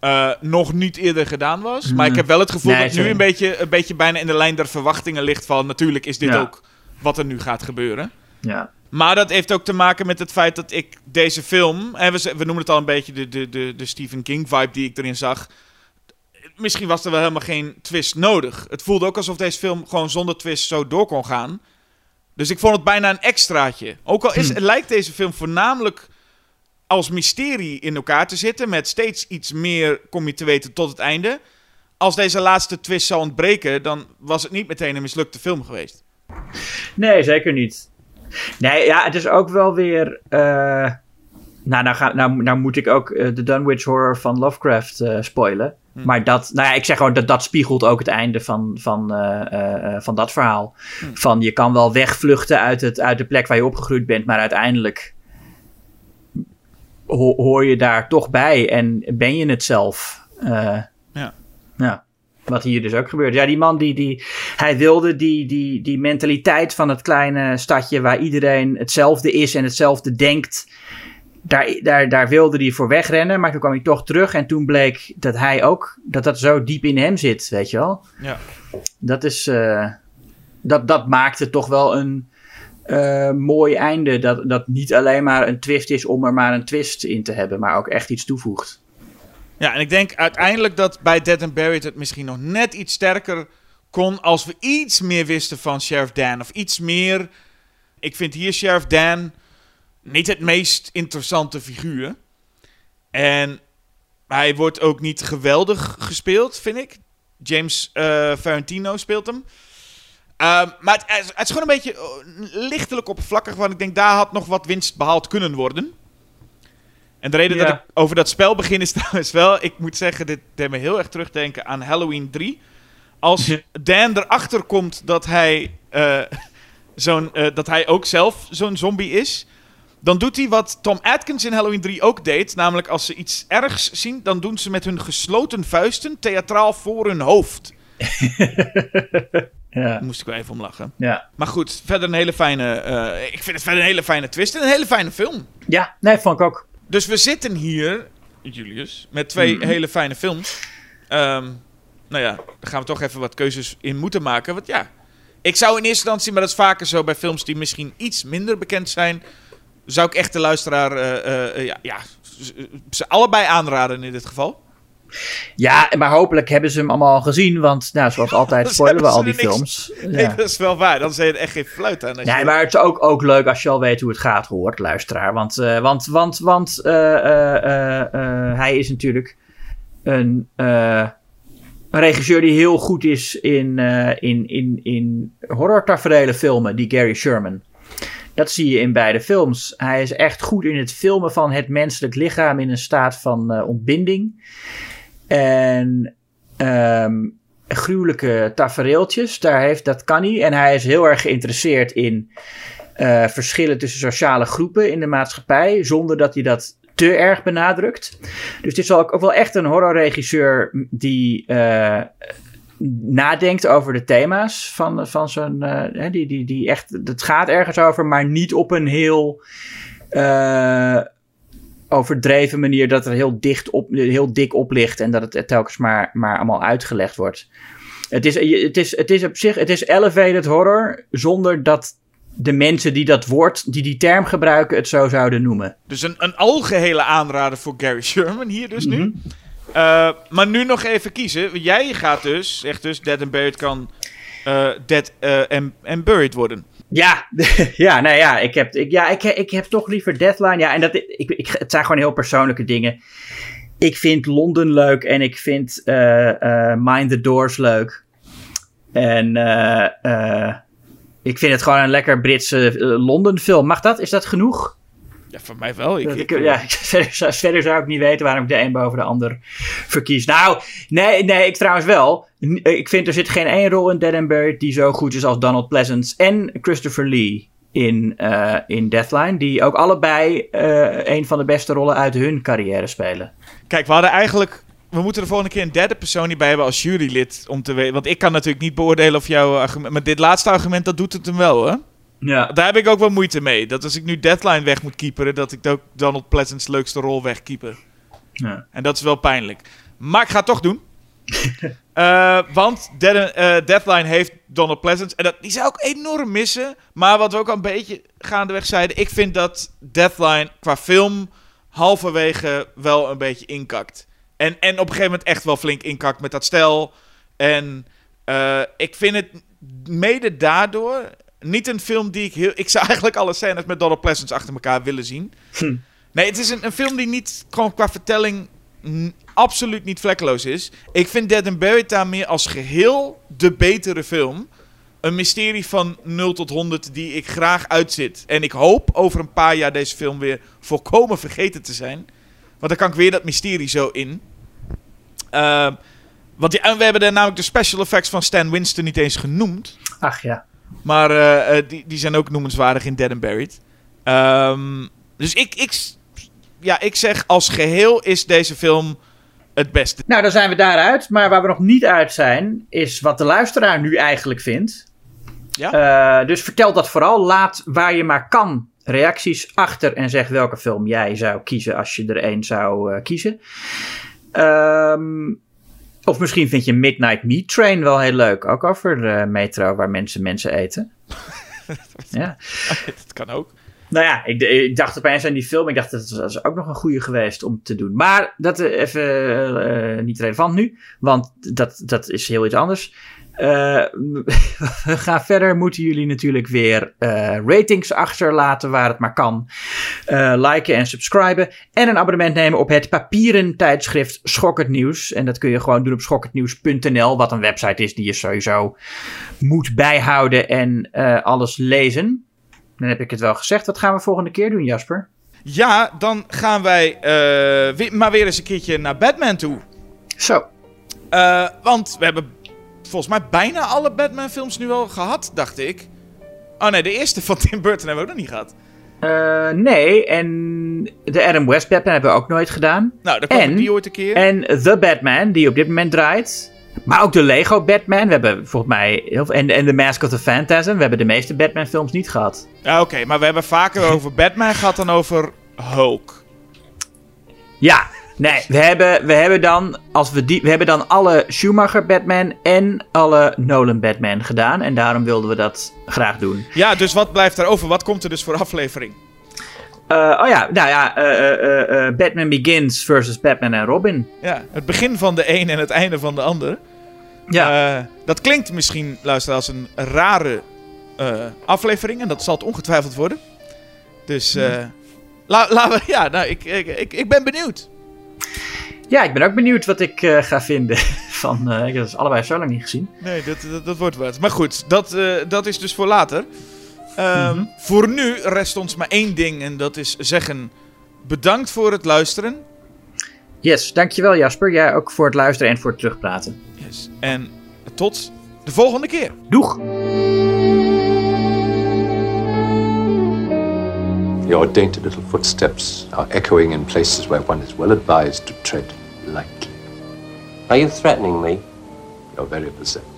eh, nog niet eerder gedaan was. Maar ik heb wel het gevoel Nee, dat het nu een beetje, een beetje bijna in de lijn der verwachtingen ligt van... Natuurlijk is dit Ja. ook wat er nu gaat gebeuren. Ja. Maar dat heeft ook te maken met het feit dat ik deze film... En we, we noemen het al een beetje de, de, de, de Stephen King vibe die ik erin zag. Misschien was er wel helemaal geen twist nodig. Het voelde ook alsof deze film gewoon zonder twist zo door kon gaan. Dus ik vond het bijna een extraatje. Ook al is, lijkt deze film voornamelijk als mysterie in elkaar te zitten... met steeds iets meer kom je te weten tot het einde... Als deze laatste twist zou ontbreken, dan was het niet meteen een mislukte film geweest. Nee, zeker niet. Nee, ja, het is ook wel weer. eh, nou, nou, ga, nou, nou moet ik ook eh, de Dunwich Horror van Lovecraft eh, spoilen. Maar dat, nou ja, ik zeg gewoon dat dat spiegelt ook het einde van, van, van dat verhaal. Van je kan wel wegvluchten uit, het, uit de plek waar je opgegroeid bent, maar uiteindelijk ho- hoor je daar toch bij en ben je het zelf. Eh, Ja. ja. Wat hier dus ook gebeurt. Ja, die man die, die hij wilde die, die, die mentaliteit van het kleine stadje waar iedereen hetzelfde is en hetzelfde denkt. Daar, daar, daar wilde hij voor wegrennen, maar toen kwam hij toch terug en toen bleek dat hij ook, dat dat zo diep in hem zit, weet je wel. Ja. Dat is, eh, dat, dat maakt het toch wel een eh, mooi einde. Dat, dat niet alleen maar een twist is om er maar een twist in te hebben, maar ook echt iets toevoegt. Ja, en ik denk uiteindelijk dat bij Dead and Buried het misschien nog net iets sterker kon als we iets meer wisten van Sheriff Dan. Of iets meer. Ik vind hier Sheriff Dan niet het meest interessante figuur. En hij wordt ook niet geweldig gespeeld, vind ik. James Ferrantino speelt hem. Ehm, maar het, het is gewoon een beetje eh, lichtelijk oppervlakkig. Want ik denk, daar had nog wat winst behaald kunnen worden. En de reden dat ik over dat spel begin is trouwens wel... Ik moet zeggen, dit deed me heel erg terugdenken aan Halloween 3. Als Dan erachter komt dat hij, eh, zo'n, eh, dat hij ook zelf zo'n zombie is... Dan doet hij wat Tom Atkins in Halloween 3 ook deed. Namelijk als ze iets ergs zien, dan doen ze met hun gesloten vuisten theatraal voor hun hoofd. Daar moest ik wel even om lachen. ja. Maar goed, verder een hele fijne... eh, ik vind het verder een hele fijne twist en een hele fijne film. ja nee, vond ik ook. Dus we zitten hier, Julius, met twee Mhm. hele fijne films. Ehm, nou ja, daar gaan we toch even wat keuzes in moeten maken. Want ja, ik zou in eerste instantie, maar dat is vaker zo bij films die misschien iets minder bekend zijn... zou ik echt de luisteraar, eh, eh, ja, ja, ze allebei aanraden in dit geval. Ja, maar hopelijk hebben ze hem allemaal al gezien, want nou, zoals altijd spoilen we al die films. Nee, Ja. dat is wel waar. Dan zei je er echt geen fluit aan. Nee, je- maar het is ook, ook leuk als je al weet hoe het gaat, hoort, luisteraar. Want, eh, want, want, want eh, eh, eh, hij is natuurlijk een, een regisseur die heel goed is in, in, in, in horrortaferelen filmen, die Gary Sherman. Dat zie je in beide films. Hij is echt goed in het filmen van het menselijk lichaam in een staat van ontbinding. En ehm, gruwelijke tafereeltjes, daar heeft, dat kan hij. En hij is heel erg geïnteresseerd in eh, verschillen tussen sociale groepen in de maatschappij, zonder dat hij dat te erg benadrukt. Dus het is ook, ook wel echt een horrorregisseur die eh, nadenkt over de thema's van, van zijn. eh, die, die, die echt, het gaat ergens over, maar niet op een heel. eh, overdreven manier dat er heel, dicht op, heel dik op ligt en dat het telkens maar, maar allemaal uitgelegd wordt. Het is, het, is, het is op zich, het is elevated horror zonder dat de mensen die dat woord, die die term gebruiken, het zo zouden noemen. Dus een, een algehele aanrader voor Gary Sherman hier dus nu. Mhm. Eh, maar nu nog even kiezen. Jij gaat dus, zegt dus, Dead and Buried kan eh, Dead eh, and, and Buried worden. Ja, ja, nou ja, ik heb, ik, ja ik, ik heb toch liever Deadline. Ja, en dat, ik, ik, het zijn gewoon heel persoonlijke dingen. Ik vind Londen leuk en ik vind eh, eh, Mind the Doors leuk. En eh, ik vind het gewoon een lekker Britse Londen film. Mag dat? Is dat genoeg? Ja, voor mij wel. Ik, Dat ik- ik- ja, ik- verder, zou- verder zou ik niet weten waarom ik de een boven de ander verkies. Nou, nee, nee, ik trouwens wel. N- Ik vind er zit geen één rol in Dead and Buried die zo goed is als Donald Pleasance en Christopher Lee in, eh, in Deathline. Die ook allebei eh, een van de beste rollen uit hun carrière spelen. Kijk, we hadden eigenlijk... We moeten de volgende keer een derde persoon hierbij hebben als jurylid. Om te weten. Want ik kan natuurlijk niet beoordelen of jouw argument. Maar dit laatste argument, dat doet het hem wel, hè? Ja. Daar heb ik ook wel moeite mee. Dat als ik nu Deadline weg moet keeperen, dat ik ook Donald Pleasant's leukste rol wegkeeper. ja. En dat is wel pijnlijk. Maar ik ga het toch doen. Eh, want Dead, eh, Deadline heeft Donald Pleasant. En dat, die zou ik enorm missen. Maar wat we ook al een beetje gaandeweg zeiden. Ik vind dat Deadline qua film halverwege wel een beetje inkakt. En, en op een gegeven moment echt wel flink inkakt met dat stel. En eh, ik vind het mede daardoor niet een film die ik heel... Ik zou eigenlijk alle scènes met Donald Pleasant achter elkaar willen zien. Nee, het is een, een film die niet gewoon qua vertelling absoluut niet vlekkeloos is. Ik vind Dead and Buried daar meer als geheel de betere film. Een mysterie van 0 tot 100 die ik graag uitzit. En ik hoop over een paar jaar deze film weer volkomen vergeten te zijn. Want dan kan ik weer dat mysterie zo in. Ehm, want die, en we hebben daar namelijk de special effects van Stan Winston niet eens genoemd. Ach ja. Maar eh, eh, die, die zijn ook noemenswaardig in Dead and Buried. Ehm, dus ik, ik, ja, ik zeg als geheel is deze film het beste. Nou, dan zijn we daaruit. Maar waar we nog niet uit zijn, is wat de luisteraar nu eigenlijk vindt. Ja? Eh, dus vertel dat vooral. Laat waar je maar kan reacties achter en zeg welke film jij zou kiezen als je er één zou kiezen. Ehm, of misschien vind je Midnight Meat Train wel heel leuk. Ook over de metro waar mensen mensen eten. ja. dat kan ook. Nou ja, ik, ik dacht opeens aan die film. Ik dacht dat is ook nog een goede geweest om te doen. Maar dat eh, even eh, niet relevant nu. Want dat, dat is heel iets anders. Eh, we gaan verder. Moeten jullie natuurlijk weer eh, ratings achterlaten waar het maar kan. Eh, liken en subscriben. En een abonnement nemen op het papieren tijdschrift Schokkend Nieuws. En dat kun je gewoon doen op schokkendnieuws.nl. Wat een website is die je sowieso moet bijhouden en eh, alles lezen. Dan heb ik het wel gezegd. Wat gaan we volgende keer doen, Jasper? Ja, dan gaan wij eh, weer- maar weer eens een keertje naar Batman toe. Zo. Eh, want we hebben volgens mij bijna alle Batman films nu al gehad, dacht ik. Oh nee, de eerste van Tim Burton hebben we ook nog niet gehad. Eh, nee, en de Adam West Batman hebben we ook nooit gedaan. Nou, komt En- die ooit een keer. En The Batman, die op dit moment draait. Maar ook de Lego Batman. We hebben volgens mij heel. En, en The Mask of the Phantasm. We hebben de meeste Batman films niet gehad. Ja, oké, maar we hebben vaker over Batman gehad dan over Hulk. Ja, nee, we hebben, we hebben dan. Als we, die, we hebben dan alle Schumacher Batman en alle Nolan Batman gedaan. En daarom wilden we dat graag doen. Ja, dus wat blijft er over? Wat komt er dus voor aflevering? Eh, oh ja, nou ja, eh, eh, Batman Begins versus Batman en Robin. Ja, het begin van de een en het einde van de ander. Ja, dat klinkt misschien, luister, als een rare aflevering. En dat zal het ongetwijfeld worden. Dus la- laten we... Ja, nou, ik, ik, ik, ik ben benieuwd. Ja, ik ben ook benieuwd wat ik eh, ga vinden. Van, eh, ik heb het allebei zo lang niet gezien. Nee, dat, dat, dat wordt wat. Maar goed, dat, eh, dat is dus voor later. Ehm, Voor nu rest ons maar één ding. En dat is zeggen... Bedankt voor het luisteren. Yes, dankjewel Jasper. Jij ook voor het luisteren en voor het terugpraten. Yes. En tot de volgende keer. Doeg! Your dainty little footsteps are echoing in places where one is well advised to tread lightly. Are you threatening me? You're very perceptive.